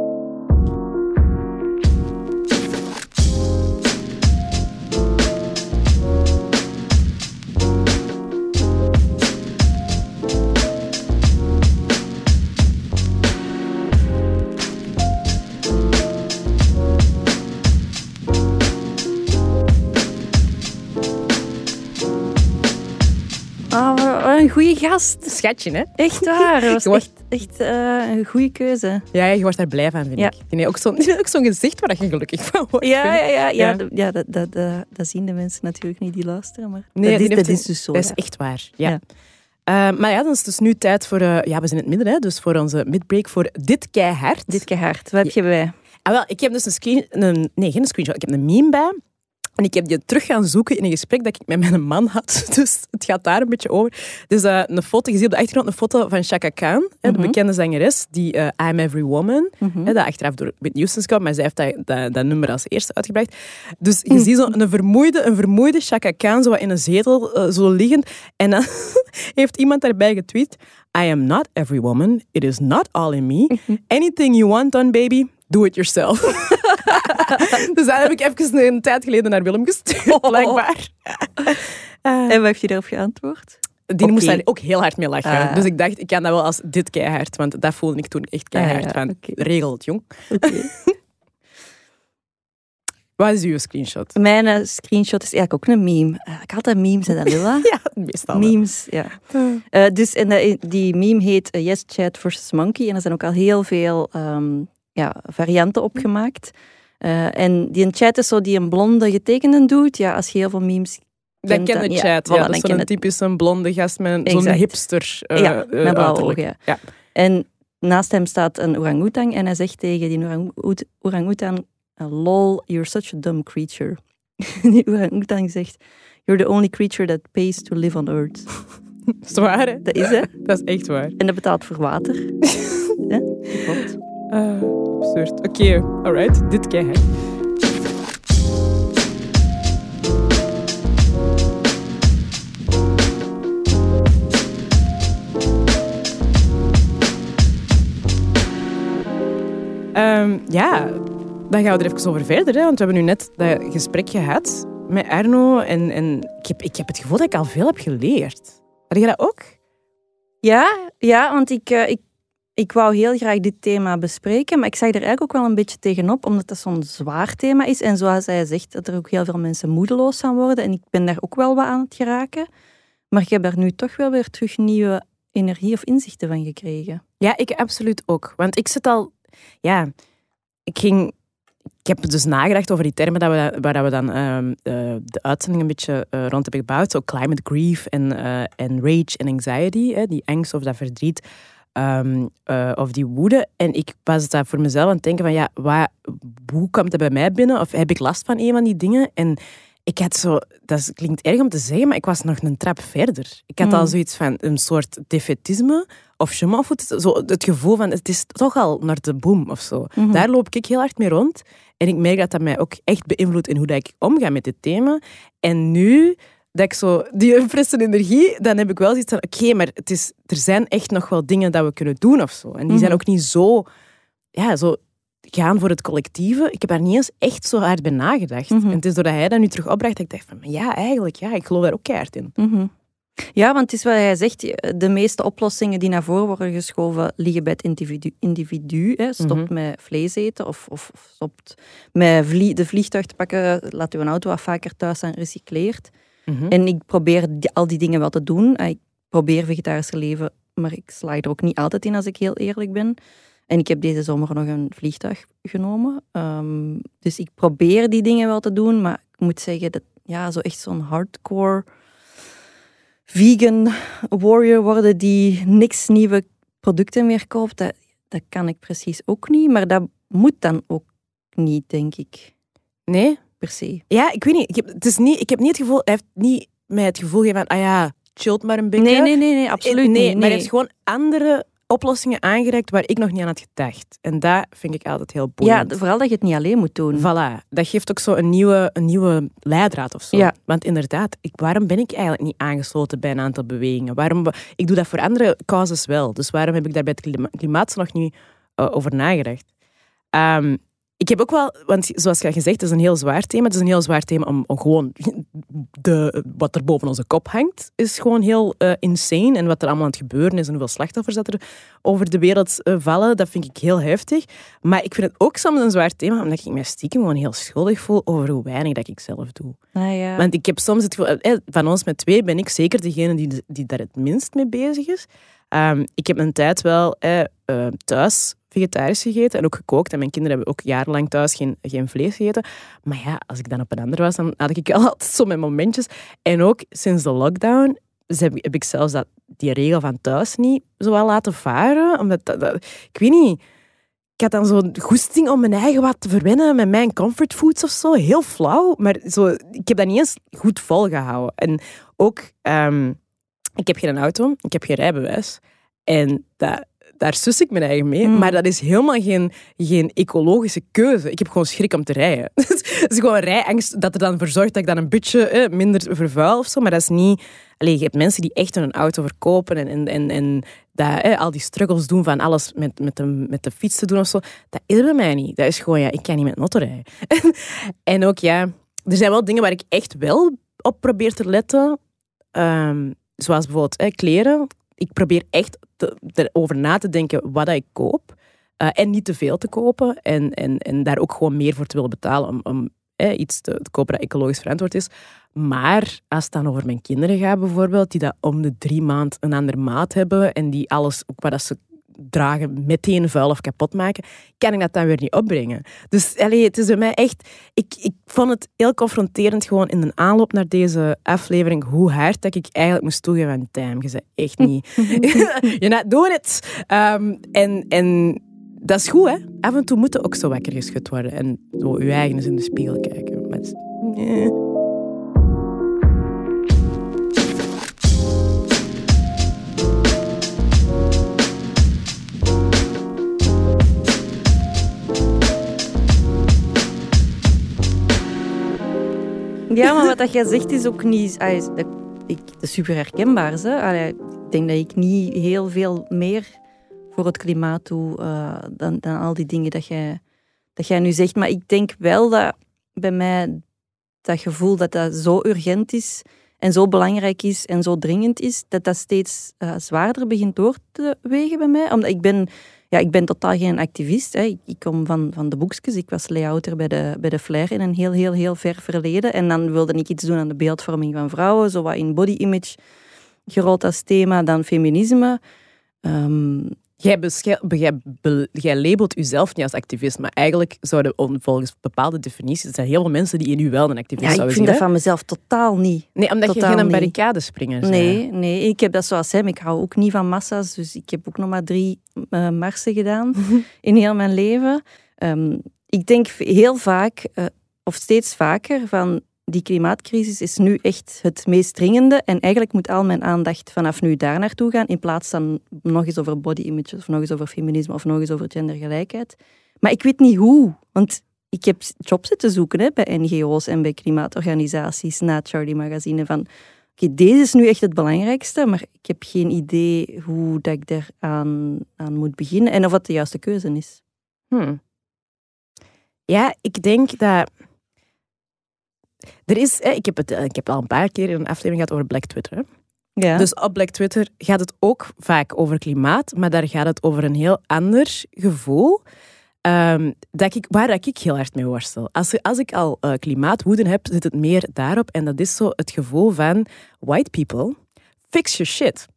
een goede gast. Schatje, hè? Echt waar. Dat was Je wordt- echt, echt eh, een goede keuze. Ja, je wordt daar blij van, vind Ja. ik. Die heeft ook zo'n gezicht waar je gelukkig van wordt. Ja, ja, ja, ja, Ja. dat, dat, dat, dat zien de mensen natuurlijk niet die luisteren. Maar Nee, dat, is, heeft dat een- is dus zo. Dat is echt waar, ja. Ja. Eh, maar ja, dan is het dus nu tijd voor... eh, ja, we zijn in het midden, hè, dus voor onze midbreak voor Dit Keihard. Dit keihard. Wat heb je bij? Ah, wel, ik heb dus een screen... Een, nee, geen screenshot. Ik heb een meme bij. En ik heb die terug gaan zoeken in een gesprek dat ik met mijn man had. Dus het gaat daar een beetje over. Dus eh, een foto, je ziet op de achtergrond een foto van Chaka Khan, hè, de Mhm. bekende zangeres, die eh, I'm Every Woman, Mhm. hè, dat achteraf door Whitney Houston kwam, maar zij heeft dat, dat, dat nummer als eerste uitgebracht. Dus je Mhm. ziet zo een vermoeide, een vermoeide Chaka Khan zo in een zetel eh, zo liggend. En dan heeft iemand daarbij getweet, I am not every woman, it is not all in me. Mhm. Anything you want done, baby, do it yourself. dus daar heb ik even een tijd geleden naar Willem gestuurd, blijkbaar. Eh, En wat heeft hij daarop geantwoord? die moest daar ook heel hard mee lachen. Ah. Dus ik dacht, ik kan dat wel als dit keihard, want dat voelde ik toen echt keihard Ah, ja, van, regel het, jong. Oké. Wat is uw screenshot? Mijn eh, screenshot is eigenlijk ook een meme. Eh, ik had dat memes, hè, dat Lilla? Ja, meestal wel. Memes, ja. Eh, dus, en die meme heet Yes Chat versus Monkey. En er zijn ook al heel veel ehm, ja, varianten opgemaakt. Uh, en die chat is zo die een blonde getekende doet. Ja, als je heel veel memes dan ken de chat, ja. dat is zo'n typische blonde gast met zo'n hipster uh, Ja, met blauwe ogen, ja. En naast hem staat een orang-oetang en hij zegt tegen die orang-oetang, lol, you're such a dumb creature. die orang-oetang zegt, you're the only creature that pays to live on earth. is het waar, hè? Dat is, hè? Dat is echt waar. En dat betaalt voor water. ja, klopt. Uh, Oké, alright. Dit kei, hè. Um, ja, dan gaan we er even over verder. Hè, want we hebben nu net dat gesprek gehad met Arno. En, en ik, heb, ik heb het gevoel dat ik al veel heb geleerd. Had je dat ook? Ja, ja want ik, uh, ik, ik wou heel graag dit thema bespreken. Maar ik zag er eigenlijk ook wel een beetje tegenop, omdat dat zo'n zwaar thema is. En zoals hij zegt, dat er ook heel veel mensen moedeloos gaan worden. En ik ben daar ook wel wat aan het geraken. Maar ik heb daar nu toch wel weer terug nieuwe energie of inzichten van gekregen. Ja, ik absoluut ook. Want ik zit al ja, ik ging ik heb dus nagedacht over die termen dat we, waar we dan ehm, de uitzending een beetje uh, rond hebben gebouwd. Zo climate grief en, uh, en rage en anxiety. Hè, die angst of dat verdriet um, uh, of die woede. En ik was daar voor mezelf aan het denken van ja, hoe komt dat bij mij binnen? Of heb ik last van een van die dingen? En ik had zo, dat klinkt erg om te zeggen, maar ik was nog een trap verder. Ik had al hmm. zoiets van een soort defetisme of je m'en zo het gevoel van het is toch al naar de boom of zo. Mhm. Daar loop ik heel hard mee rond. En ik merk dat dat mij ook echt beïnvloedt in hoe dat ik omga met dit thema. En nu dat ik zo die frisse energie, dan heb ik wel zoiets van oké, maar het is, er zijn echt nog wel dingen dat we kunnen doen of zo. En die zijn mhm. ook niet zo, ja, zo gaan voor het collectieve. Ik heb daar niet eens echt zo hard bij nagedacht. Mhm. En het is doordat hij dat nu terug opbracht dat ik dacht van ja, eigenlijk, ja, ik geloof daar ook keihard in. Ja, want het is wat hij zegt, de meeste oplossingen die naar voren worden geschoven liggen bij het individu. individu hè. Stopt mhm. met vlees eten of, of, stopt met vlie de vliegtuig te pakken, laat uw auto wat vaker thuis zijn recycleert. Mhm. En ik probeer al die dingen wel te doen. Ik probeer vegetarisch te leven, maar ik sla er ook niet altijd in als ik heel eerlijk ben. En ik heb deze zomer nog een vliegtuig genomen. Um, dus ik probeer die dingen wel te doen, maar ik moet zeggen dat ja, zo echt zo'n hardcore vegan warrior worden die niks nieuwe producten meer koopt, dat, dat kan ik precies ook niet. Maar dat moet dan ook niet, denk ik. Nee? Per se. Ja, ik weet niet. Ik heb, het is niet, ik heb niet het gevoel, hij heeft niet mij het gevoel gegeven van, ah ja, chillt maar een beetje. Nee, nee, nee, nee absoluut nee, niet. Maar hij heeft gewoon andere oplossingen aangereikt waar ik nog niet aan had gedacht. En dat vind ik altijd heel boeiend. Ja, vooral dat je het niet alleen moet doen. Voilà, dat geeft ook zo een nieuwe, een nieuwe leidraad of zo. Ja. Want inderdaad, ik, waarom ben ik eigenlijk niet aangesloten bij een aantal bewegingen? Waarom, ik doe dat voor andere causes wel. Dus waarom heb ik daar bij het klimaat nog niet uh, over nagedacht? Um, ik heb ook wel, want zoals je gezegd, het is een heel zwaar thema. Het is een heel zwaar thema om, om gewoon de, wat er boven onze kop hangt, is gewoon heel uh, insane. En wat er allemaal aan het gebeuren is en hoeveel slachtoffers dat er over de wereld uh, vallen, dat vind ik heel heftig. Maar ik vind het ook soms een zwaar thema, omdat ik mij stiekem gewoon heel schuldig voel over hoe weinig dat ik zelf doe. Ah, ja. Want ik heb soms het gevoel, eh, van ons met twee ben ik zeker degene die, die daar het minst mee bezig is. Um, ik heb een tijd wel eh, thuis vegetarisch gegeten en ook gekookt. En mijn kinderen hebben ook jarenlang thuis geen, geen vlees gegeten. Maar ja, als ik dan op een ander was, dan had ik altijd zo mijn momentjes. En ook sinds de lockdown heb, ik zelfs dat, die regel van thuis niet zo wel laten varen. Omdat, dat, ik weet niet... Ik had dan zo'n goesting om mijn eigen wat te verwennen met mijn comfortfoods of zo. Heel flauw, maar zo, ik heb dat niet eens goed volgehouden. En ook, um, ik heb geen auto, ik heb geen rijbewijs. En dat, daar sus ik mijn eigen mee. Mm. Maar dat is helemaal geen, geen ecologische keuze. Ik heb gewoon schrik om te rijden. Het is gewoon rijangst dat er dan voor zorgt dat ik dan een beetje eh, minder vervuil of zo. Maar dat is niet... Allee, je hebt mensen die echt een auto verkopen en, en, en, en dat, eh, al die struggles doen van alles met, met, de, met de fiets te doen of zo. Dat is bij mij niet. Dat is gewoon, ja, ik kan niet met een auto rijden. en ook, ja... Er zijn wel dingen waar ik echt wel op probeer te letten. Um, zoals bijvoorbeeld eh, kleren ik probeer echt te, erover na te denken wat ik koop. Uh, en niet te veel te kopen. En, en, en daar ook gewoon meer voor te willen betalen om, om iets te, kopen dat ecologisch verantwoord is. Maar als het dan over mijn kinderen gaat bijvoorbeeld, die dat om de drie maand een ander maat hebben en die alles, ook wat ze dragen meteen vuil of kapot maken, kan ik dat dan weer niet opbrengen. Dus allee, het is bij mij echt... Ik, ik vond het heel confronterend gewoon in de aanloop naar deze aflevering hoe hard dat ik eigenlijk moest toegeven van damn, je zei echt niet... You're not doing it. Um, en, en dat is goed, hè? Af en toe moeten ook zo wakker geschud worden en zo je eigen eens in de spiegel kijken. Maar, nee. Ja, maar wat jij zegt is ook niet... dat, ik, is super herkenbaar. Hè? ik denk dat ik niet heel veel meer voor het klimaat doe uh, dan, dan al die dingen dat jij, dat jij nu zegt. Maar ik denk wel dat bij mij dat gevoel dat dat zo urgent is en zo belangrijk is en zo dringend is, dat dat steeds uh, zwaarder begint door te wegen bij mij. Omdat ik ben ja, ik ben totaal geen activist. Hè. Ik, kom van, van de boekjes. Ik was layouter bij de, bij de Flair in een heel, heel, heel ver verleden. En dan wilde ik iets doen aan de beeldvorming van vrouwen, zo wat in body image gerold als thema, dan feminisme. Um, Jij, jij, jij, labelt jezelf niet als activist, maar eigenlijk zouden volgens bepaalde definities, er zijn heel veel mensen die in u wel een activist ja, zouden zien. ik vind dat van mezelf totaal niet. Nee, omdat je geen barricadespringer bent. Nee, nee, ik heb dat zoals hem. Ik hou ook niet van massa's, dus ik heb ook nog maar drie uh, marsen gedaan in heel mijn leven. Um, ik denk heel vaak, uh, of steeds vaker, van die klimaatcrisis is nu echt het meest dringende. En eigenlijk moet al mijn aandacht vanaf nu daar naartoe gaan, in plaats van nog eens over body images, of nog eens over feminisme, of nog eens over gendergelijkheid. Maar ik weet niet hoe, want ik heb jobs zitten zoeken hè, bij NGO's en bij klimaatorganisaties na Charlie Magazine van oké, deze is nu echt het belangrijkste, maar ik heb geen idee hoe dat ik daar aan, moet beginnen en of het de juiste keuze is. Hmm. Ja, ik denk dat er is, ik, heb het, eh, ik heb al een paar keer in een aflevering gehad over Black Twitter. Ja. Dus op Black Twitter gaat het ook vaak over klimaat, maar daar gaat het over een heel ander gevoel. Um, dat ik, waar dat ik heel hard mee worstel. Als, als ik al uh, klimaatwoede heb, zit het meer daarop. En dat is zo het gevoel van white people, fix your shit.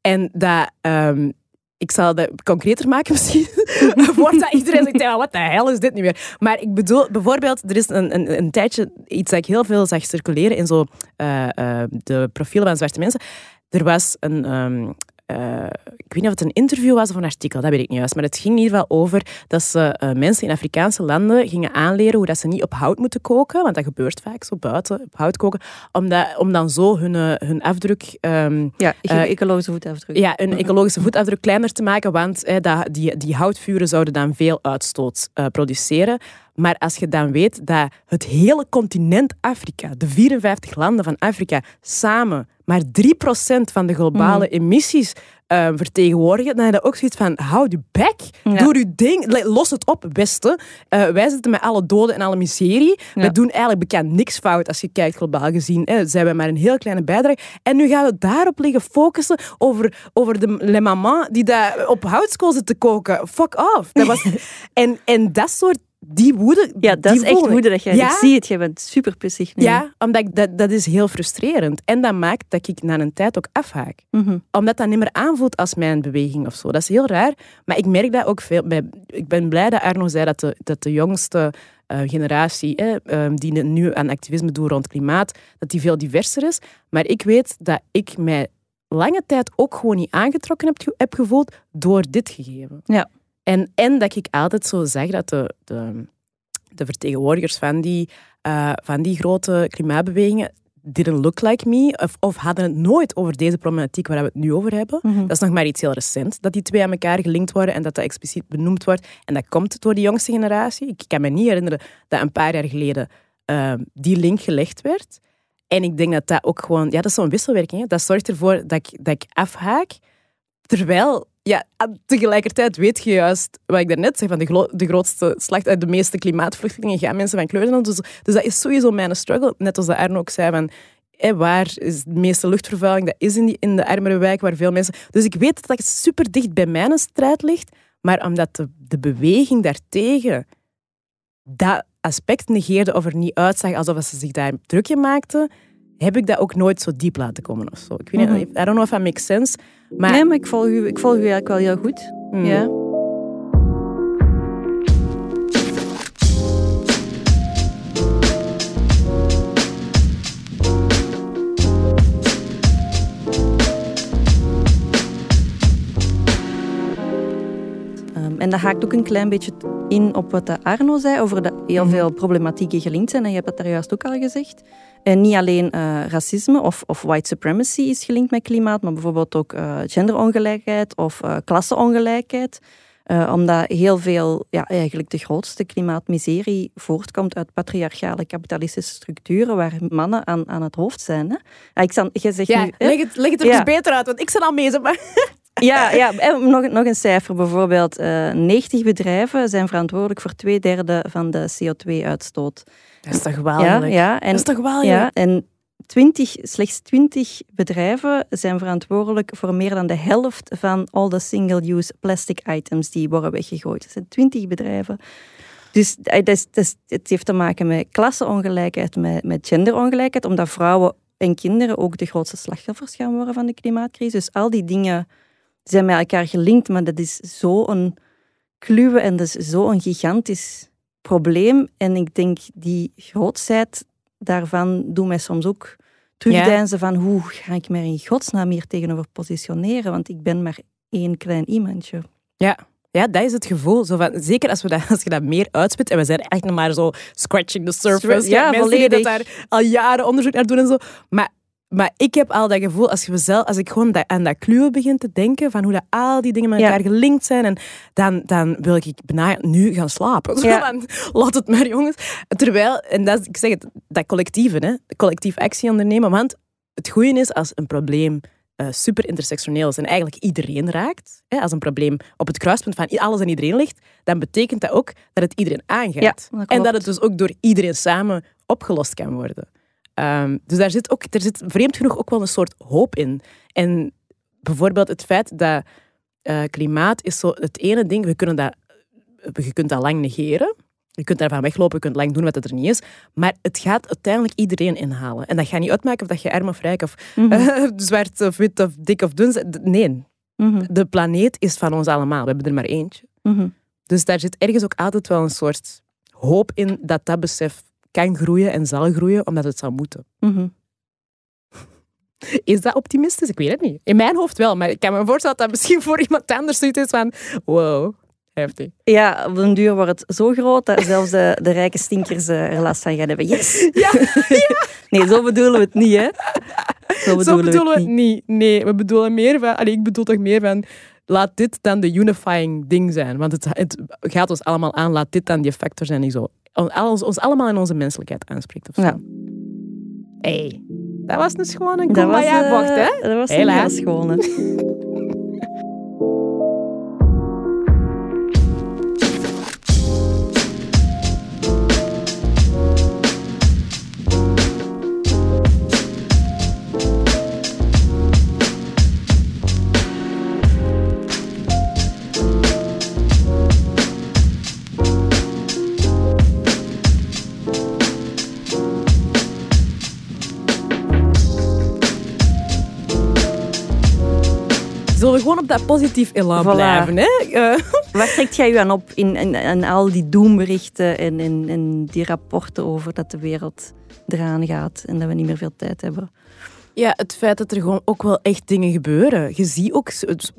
En dat, um, ik zal het concreter maken misschien. Voordat iedereen zegt, wat de hel is dit niet meer? Maar ik bedoel, bijvoorbeeld, er is een, een, een tijdje iets dat ik heel veel zag circuleren in zo, uh, uh, de profielen van zwarte mensen. Er was een, um, uh, ik weet niet of het een interview was of een artikel, dat weet ik niet juist. Maar het ging in ieder geval over dat ze uh, mensen in Afrikaanse landen gingen aanleren hoe dat ze niet op hout moeten koken. Want dat gebeurt vaak zo buiten, op hout koken. Om, dat, om dan zo hun, uh, hun afdruk... Um, ja, ecologische voetafdruk. Ja, een ecologische voetafdruk kleiner te maken. Want dat, die, die houtvuren zouden dan veel uitstoot produceren. Maar als je dan weet dat het hele continent Afrika, de 54 landen van Afrika, samen maar 3% van de globale mhm. emissies uh, vertegenwoordigen, dan heb je ook zoiets van, hou je bek, doe je ding, los het op, Westen. Uh, wij zitten met alle doden en alle miserie. Ja. Wij doen eigenlijk bekend niks fout als je kijkt globaal gezien. Hè. Zijn we maar een heel kleine bijdrage. En nu gaan we daarop liggen focussen over, over de le maman die daar op houtskool zit te koken. Fuck off. Dat was, en, en dat soort die woede... Ja, dat is echt woede. Dat jij, Ik zie het, je bent super pissig nu. Ja, omdat ik, dat, dat is heel frustrerend. En dat maakt dat ik na een tijd ook afhaak. Mm Omdat dat niet meer aanvoelt als mijn beweging of zo. Dat is heel raar. Maar ik merk dat ook veel... Bij, ik ben blij dat Arno zei dat de, dat de jongste uh, generatie eh, die nu aan activisme doet rond klimaat, dat die veel diverser is. Maar ik weet dat ik mij lange tijd ook gewoon niet aangetrokken heb, heb gevoeld door dit gegeven. Ja. En, en dat ik altijd zo zeg dat de, de, de vertegenwoordigers van die, uh, van die grote klimaatbewegingen didn't look like me of, of, hadden het nooit over deze problematiek waar we het nu over hebben. Mhm. Dat is nog maar iets heel recent, dat die twee aan elkaar gelinkt worden en dat dat expliciet benoemd wordt. En dat komt door de jongste generatie. Ik kan me niet herinneren dat een paar jaar geleden uh, die link gelegd werd. En ik denk dat dat ook gewoon... Ja, dat is zo'n wisselwerking. Hè? Dat zorgt ervoor dat ik, dat ik afhaak, terwijl ja, tegelijkertijd weet je juist, wat ik daarnet zei, van de, de grootste slacht uit de meeste klimaatvluchtelingen gaan mensen van kleur zijn. Dus, dus dat is sowieso mijn struggle. Net als de Arno ook zei, van, waar is de meeste luchtvervuiling? Dat is in, die, in de armere wijk waar veel mensen... Dus ik weet dat dat super dicht bij mijn strijd ligt, maar omdat de, de beweging daartegen dat aspect negeerde of er niet uitzag alsof ze zich daar drukje maakten, heb ik dat ook nooit zo diep laten komen of zo. Ik weet niet, mm -hmm. I don't know if that makes sense. Maar... Nee, maar ik volg, u, ik volg u eigenlijk wel heel goed. Mm. Ja. En dat haakt ook een klein beetje in op wat de Arno zei over dat heel Mhm. veel problematieken gelinkt zijn. En je hebt dat daar juist ook al gezegd. En niet alleen eh, racisme of, of white supremacy is gelinkt met klimaat, maar bijvoorbeeld ook eh, genderongelijkheid of eh klasseongelijkheid. Omdat heel veel, ja, eigenlijk de grootste klimaatmiserie voortkomt uit patriarchale kapitalistische structuren waar mannen aan, aan het hoofd zijn. Hè? Ah, ik zal, jij zegt Ja, nu, leg het, leg het er Ja. eens beter uit, want ik ben al mee. Maar. Ja, ja en nog, nog een cijfer bijvoorbeeld. eh 90 bedrijven zijn verantwoordelijk voor twee derde van de CO2-uitstoot. Dat is toch Ja, geweldig? ja, en, Dat is toch geweldig? ja, en 20, slechts 20 bedrijven zijn verantwoordelijk voor meer dan de helft van all the single-use plastic items die worden weggegooid. Dat zijn 20 bedrijven. Dus eh, dat is- dat is- het heeft te maken met klasseongelijkheid, met, met genderongelijkheid, omdat vrouwen en kinderen ook de grootste slachtoffers gaan worden van de klimaatcrisis. Dus al die dingen zijn met elkaar gelinkt, maar dat is zo'n kluwe en dat is zo'n gigantisch probleem. En ik denk, die grootheid daarvan doet mij soms ook terugdeinzen van hoe ga ik er in godsnaam hier tegenover positioneren, want ik ben maar één klein iemandje. Ja. Ja, dat is het gevoel. Zo van, zeker als, we dat, als je dat meer uitspit. En we zijn echt nog maar zo scratching the surface. Ja, mensen die dat volledig. daar al jaren onderzoek naar doen en zo. Maar, maar ik heb al dat gevoel, als, je zelf, als ik gewoon dat, aan dat kluwen begin te denken, van hoe dat al die dingen met Ja. elkaar gelinkt zijn, en dan, dan wil ik bijna nu gaan slapen. Ja. laat het maar, jongens. Terwijl, en dat, ik zeg het, dat collectieve, hè, collectief actie ondernemen. Want het goede is als een probleem eh, super intersectioneel is en eigenlijk iedereen raakt, hè, als een probleem op het kruispunt van alles en iedereen ligt, dan betekent dat ook dat het iedereen aangaat. Ja, dat en dat het dus ook door iedereen samen opgelost kan worden. Ehm, dus daar zit, ook, er zit vreemd genoeg ook wel een soort hoop in. En bijvoorbeeld het feit dat eh, klimaat is zo het ene ding, we kunnen dat, je kunt dat lang negeren. Je kunt daarvan weglopen, je kunt lang doen wat het er niet is. Maar het gaat uiteindelijk iedereen inhalen. En dat gaat niet uitmaken of dat je arm of rijk of Mhm. eh, zwart of wit of dik of dun bent. Nee, Mhm. de planeet is van ons allemaal. We hebben er maar eentje. Mhm. Dus daar zit ergens ook altijd wel een soort hoop in dat dat besef kan groeien en zal groeien, omdat het zou moeten. Mhm. Is dat optimistisch? Ik weet het niet. In mijn hoofd wel, maar ik kan me voorstellen dat dat misschien voor iemand anders zoiets is van wow, heftig. Ja, op den duur wordt het zo groot dat zelfs de, de rijke stinkers eh, er last van gaan hebben. Yes! Ja, Nee, zo bedoelen we het niet, hè? Zo bedoelen, zo bedoelen we we het niet. Nee, we bedoelen meer van... Allee, ik bedoel toch meer van... Laat dit dan de unifying ding zijn. Want het, het gaat ons allemaal aan. Laat dit dan die factor zijn die zo... Ons, ons allemaal in onze menselijkheid aanspreekt. Of zo. Ja. Hey, dat was dus gewoon een Dat was, kumbaya eh, hè? Dat was Heel een? Dat positief elan Voilà. blijven, hè? Waar trekt jij u aan op in, in, in al die doomberichten en in, in die rapporten over dat de wereld eraan gaat en dat we niet meer veel tijd hebben? Ja, het feit dat er gewoon ook wel echt dingen gebeuren. Je ziet ook,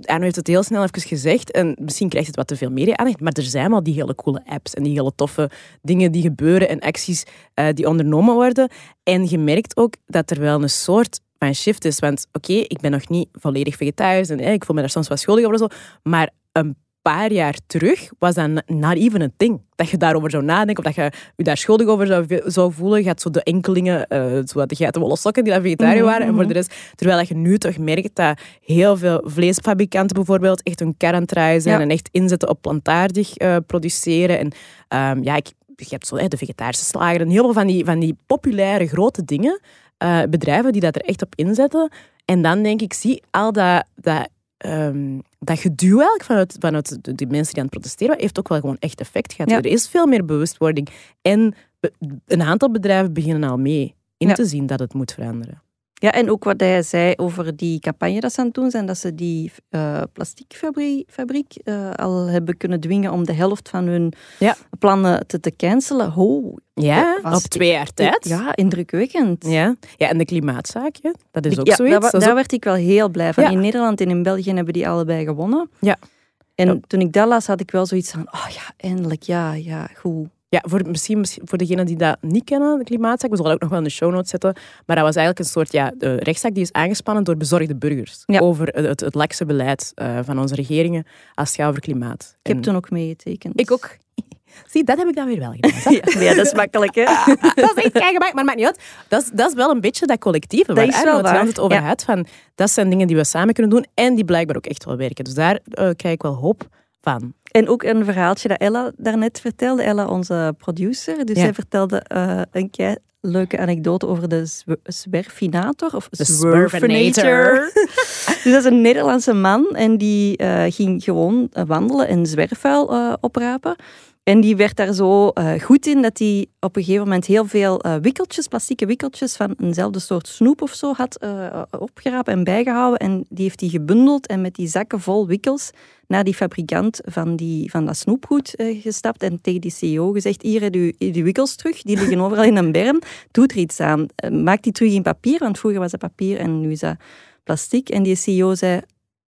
Arno heeft het heel snel even gezegd, en misschien krijgt het wat te veel media-aandacht, maar er zijn wel die hele coole apps en die hele toffe dingen die gebeuren en acties eh, die ondernomen worden. En je merkt ook dat er wel een soort van shift is. Want oké, ik ben nog niet volledig vegetarisch en eh, ik voel me daar soms wat schuldig over, zo, maar een paar jaar terug was dat not even een thing. Dat je daarover zou nadenken of dat je je daar schuldig over zou, zou voelen. Je had zo de enkelingen, eh zo de geitenwolle sokken die dan vegetariër Mhm, waren. En voor mhm. de rest, terwijl dat je nu toch merkt dat heel veel vleesfabrikanten bijvoorbeeld echt een kar aan zijn Ja. en echt inzetten op plantaardig eh, produceren. En ehm, ja, ik, je hebt zo de vegetarische slager en heel veel van die, van die populaire grote dingen, eh, bedrijven die dat er echt op inzetten. En dan denk ik, zie al dat, dat ehm, dat geduw eigenlijk vanuit, vanuit de, de mensen die aan het protesteren heeft ook wel gewoon echt effect gehad. Ja. Er is veel meer bewustwording. En een aantal bedrijven beginnen al mee in Ja. te zien dat het moet veranderen. Ja, en ook wat hij zei over die campagne dat ze aan het doen zijn, dat ze die uh, plastiekfabriek fabriek, uh, al hebben kunnen dwingen om de helft van hun Ja. plannen te, te cancelen. Ho, Ja, op twee jaar tijd. ja, indrukwekkend. Ja. ja, en de klimaatzaak, hè, dat is ook ja, zoiets. daar, daar ook- werd ik wel heel blij van. Ja. In Nederland en in België hebben die allebei gewonnen. Ja. En toen ik dat las, had ik wel zoiets van, oh ja, eindelijk, ja, ja, goed. Ja, voor, misschien, misschien voor degenen die dat niet kennen, de klimaatzaak, we zullen dat ook nog wel in de show notes zetten, maar dat was eigenlijk een soort ja, de rechtszaak die is aangespannen door bezorgde burgers Ja. over het, het, het lakse beleid eh, van onze regeringen als het gaat over klimaat. Ik heb En toen ook meegetekend. ik ook. Zie, dat heb ik dan weer wel gedaan. Ja, nee, dat is makkelijk, hè? dat is echt keigemak, maar maakt niet uit. Dat is, dat is wel een beetje dat collectieve Dat waar is wel het waar, altijd over ja. had. Van, dat zijn dingen die we samen kunnen doen en die blijkbaar ook echt wel werken. Dus daar eh, krijg ik wel hoop van. En ook een verhaaltje dat Ella daarnet vertelde. Ella, onze producer. Dus Ja. zij vertelde eh, een kei leuke anekdote over de zw- zwerfinator. Of De zwerfinator. dus dat is een Nederlandse man. En die eh, ging gewoon wandelen en zwerfvuil eh, oprapen. En die werd daar zo eh, goed in dat hij op een gegeven moment heel veel eh, wikkeltjes, plastieke wikkeltjes van eenzelfde soort snoep of zo had opgerapen en bijgehouden. En die heeft hij gebundeld en met die zakken vol wikkels naar die fabrikant van, die, van dat snoepgoed gestapt en tegen die CEO gezegd, hier heb je die wikkels terug, die liggen overal in een berm, doe er iets aan. Maak die terug in papier, want vroeger was dat papier en nu is dat plastic. En die CEO zei,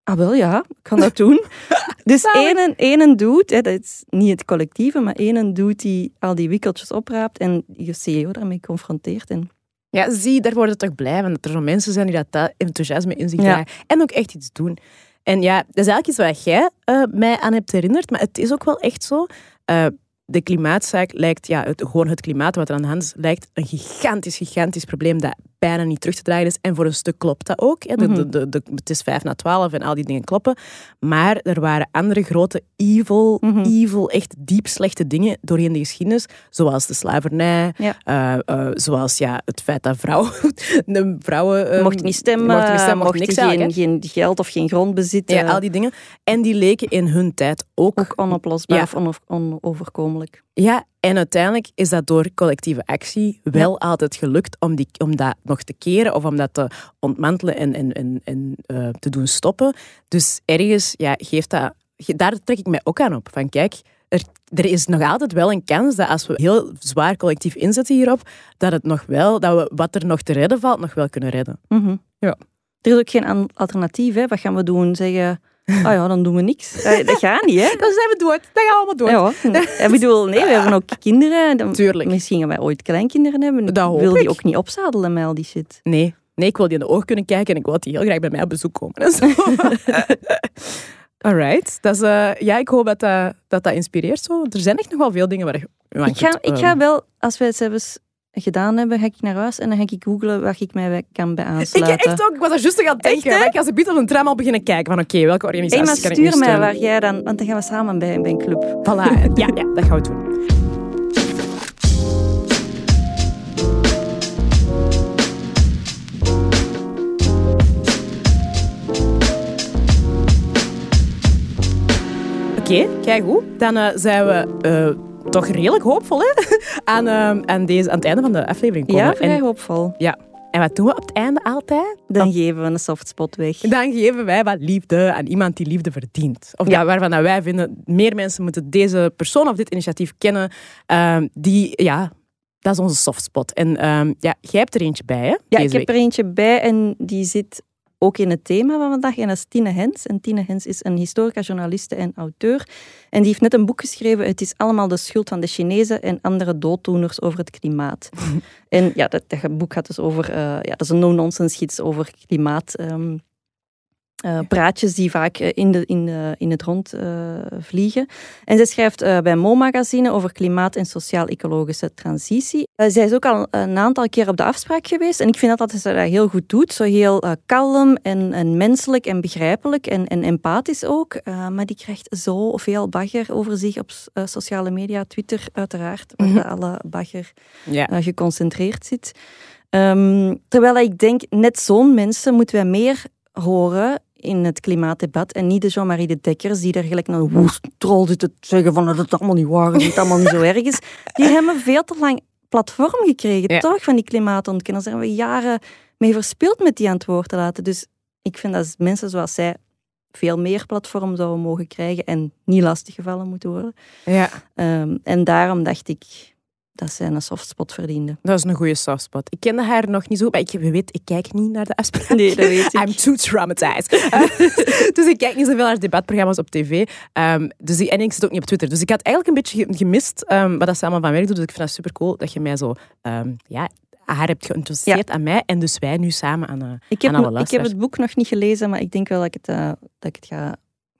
ah wel ja, ik kan dat doen. dus ene, ene doet, hè, dat is niet het collectieve, maar ene doet die al die wikkeltjes opraapt en je CEO daarmee confronteert. En Ja, zie, daar worden toch blij van. Dat er zo mensen zijn die dat, dat enthousiasme in zich Ja. dragen. En ook echt iets doen. En ja, dat is eigenlijk iets waar jij eh, mij aan hebt herinnerd. Maar het is ook wel echt zo. eh, de klimaatzaak lijkt, ja, het, gewoon het klimaat wat er aan de hand is, lijkt een gigantisch, gigantisch probleem dat bijna niet terug te draaien is. En voor een stuk klopt dat ook. Hè. De, de, de, de- het is vijf na twaalf en al die dingen kloppen. Maar er waren andere grote evil, Mhm. evil, echt diep slechte dingen doorheen de geschiedenis. Zoals de slavernij, Ja. eh, eh, zoals ja, het feit dat vrouwen, de vrouwen ehm, mocht niet stemmen, mochten niet stemmen, mocht mochten niks geen, geen geld of geen grond bezitten. Ja, al die dingen. En die leken in hun tijd ook. Ook onoplosbaar Ja. of ono- onoverkomelijk. Ja, en uiteindelijk is dat door collectieve actie wel altijd gelukt om, die, om dat nog te keren of om dat te ontmantelen en, en, en, en eh, te doen stoppen. Dus ergens ja, geeft dat... Daar trek ik mij ook aan op. Van kijk, er, er is nog altijd wel een kans dat als we heel zwaar collectief inzetten hierop, dat, het nog wel, dat we wat er nog te redden valt, nog wel kunnen redden. Mhm. Ja. Er is ook geen alternatief. Hè. Wat gaan we doen? Zeggen, ah ja, dan doen we niks. Eh, Dat gaat niet, hè? Dan zijn we dood. Dan gaan we allemaal dood. Ja, ik bedoel, nee, we hebben ook kinderen. Dan- Tuurlijk. Misschien gaan wij ooit kleinkinderen hebben. Dat hoop wil die ik. ook niet opzadelen met al die shit. Nee. Nee, ik wil die in de ogen kunnen kijken en ik wil dat die heel graag bij mij op bezoek komen. En zo. Alright. Dat is, eh, ja, ik hoop dat dat, dat dat inspireert. Zo. Er zijn echt nog wel veel dingen waar je Ik ga, ik eh, ga wel, als wij het zelfs gedaan hebben, ga ik naar huis en dan ga ik googlen waar ik mij kan bij Ik aansluiten. echt ook, ik was er juist aan het denken. maar ik ze bieden op een tram al beginnen kijken van oké, welke Hey, organisatie maar kan ik nu stuur mij waar jij dan, want dan gaan we samen bij, bij een club. Voilà. Ja, ja, dat gaan we doen. Oké, kijk hoe. Dan eh, zijn we eh, toch redelijk hoopvol hè? aan, eh, aan, deze, aan het einde van de aflevering komen. Ja, vrij hoopvol. ja. en wat doen we op het einde altijd? Dan geven we een softspot weg. Dan geven wij wat liefde aan iemand die liefde verdient. Of Ja. dat, waarvan dat wij vinden, meer mensen moeten deze persoon of dit initiatief kennen. ehm, die, ja, dat is onze softspot. En ehm, ja, jij hebt er eentje bij, hè? Ja, ik heb er eentje bij en die zit ook in het thema van vandaag. En dat is Tine Hens. En Tine Hens is een historica, journaliste en auteur. En die heeft net een boek geschreven. Het is allemaal de schuld van de Chinezen en andere dooddoeners over het klimaat. en ja, dat, dat boek gaat dus over... eh, ja, dat is een no-nonsense gids over klimaat... ehm, eh, praatjes die vaak eh, in, de, in, de, in het rond eh, vliegen. En zij schrijft eh, bij Mo-magazine over klimaat- en sociaal-ecologische transitie. Eh, zij is ook al een aantal keer op de afspraak geweest. En ik vind dat, dat ze dat heel goed doet. Zo heel eh, kalm en, en menselijk en begrijpelijk en, en empathisch ook. Eh, maar die krijgt zoveel bagger over zich op eh, sociale media, Twitter uiteraard, waar Mhm. alle bagger eh, geconcentreerd zit. Ehm, terwijl ik denk, net zo'n mensen moeten wij meer horen in het klimaatdebat en niet de Jean-Marie de Dekkers die daar gelijk een woesttrol zitten te zeggen van dat het allemaal niet waar is, dat het allemaal niet zo erg is. Die hebben veel te lang platform gekregen, Ja. toch, van die klimaatontkenners. Daar hebben we jaren mee verspild met die woord te laten. Dus ik vind dat mensen zoals zij veel meer platform zouden mogen krijgen en niet lastiggevallen moeten worden. Ja, Ehm, en daarom dacht ik dat zij een softspot verdiende. dat is een goede softspot. Ik kende haar nog niet zo, maar ik weet, ik kijk niet naar de afspraak. Nee, dat weet ik. I'm too traumatized. Dus ik kijk niet zoveel naar debatprogramma's op tv. Ehm, dus ik, en ik zit ook niet op Twitter. Dus ik had eigenlijk een beetje ge- gemist ehm, wat dat ze allemaal van werk doet. Dus ik vind dat super cool dat je mij zo ehm, ja, haar hebt geïnteresseerd aan mij. En dus wij nu samen aan, eh Ik heb, aan alle ik heb het boek nog niet gelezen, maar ik denk wel dat ik het, eh, dat ik het ga,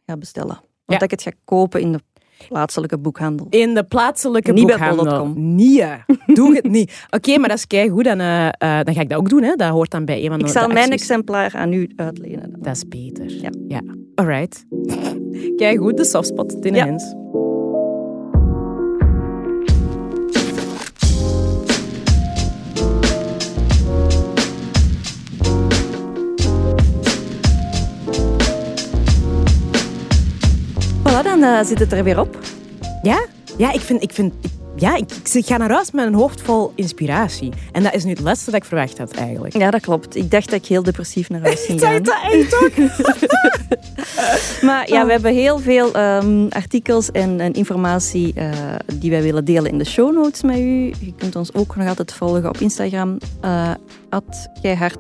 ga bestellen. Of Ja. dat ik het ga kopen in de plaatselijke boekhandel. In de plaatselijke Niet boekhandel. bol.com. Nee, doe het niet. Oké, maar dat is keigoed. Dan, eh, eh, dan ga ik dat ook doen. Hè. Dat hoort dan bij een van de Ik zal de mijn exemplaar aan u uitlenen. Dat is beter. Ja. ja. Alright. Kijk goed, de softspot. Tine Ja. Voilà, dan eh, zit het er weer op. Ja? Ja, ik vind... Ik vind ik- ja, ik, ik ga naar huis met een hoofd vol inspiratie. En dat is nu het laatste dat ik verwacht had, eigenlijk. Ja, dat klopt. Ik dacht dat ik heel depressief naar huis ging gaan. dat echt ook? Maar ja, we hebben heel veel ehm, artikels en, en informatie eh, die wij willen delen in de show notes met u. Je kunt ons ook nog altijd volgen op Instagram, uh,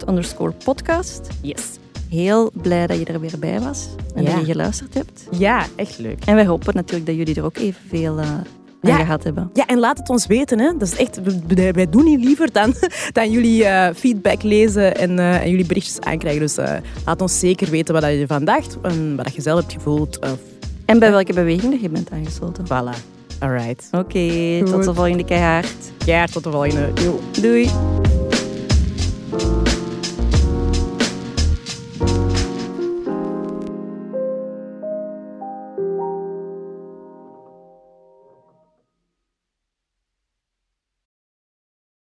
underscore podcast. Yes. Heel blij dat je er weer bij was en Ja. dat je geluisterd hebt. Ja, echt leuk. En wij hopen natuurlijk dat jullie er ook evenveel aan Ja. gehad hebben. Ja, en laat het ons weten. Hè. Dat is echt, wij- doen niet liever dan, dan jullie eh, feedback lezen en, eh, en jullie berichtjes aankrijgen. Dus laat ons zeker weten wat je ervan dacht en wat je zelf hebt gevoeld. Of, En bij welke beweging dat je bent aangesloten. voilà. Alright. Oké, tot de volgende keihard. Ja, tot de volgende. Yo. Doei.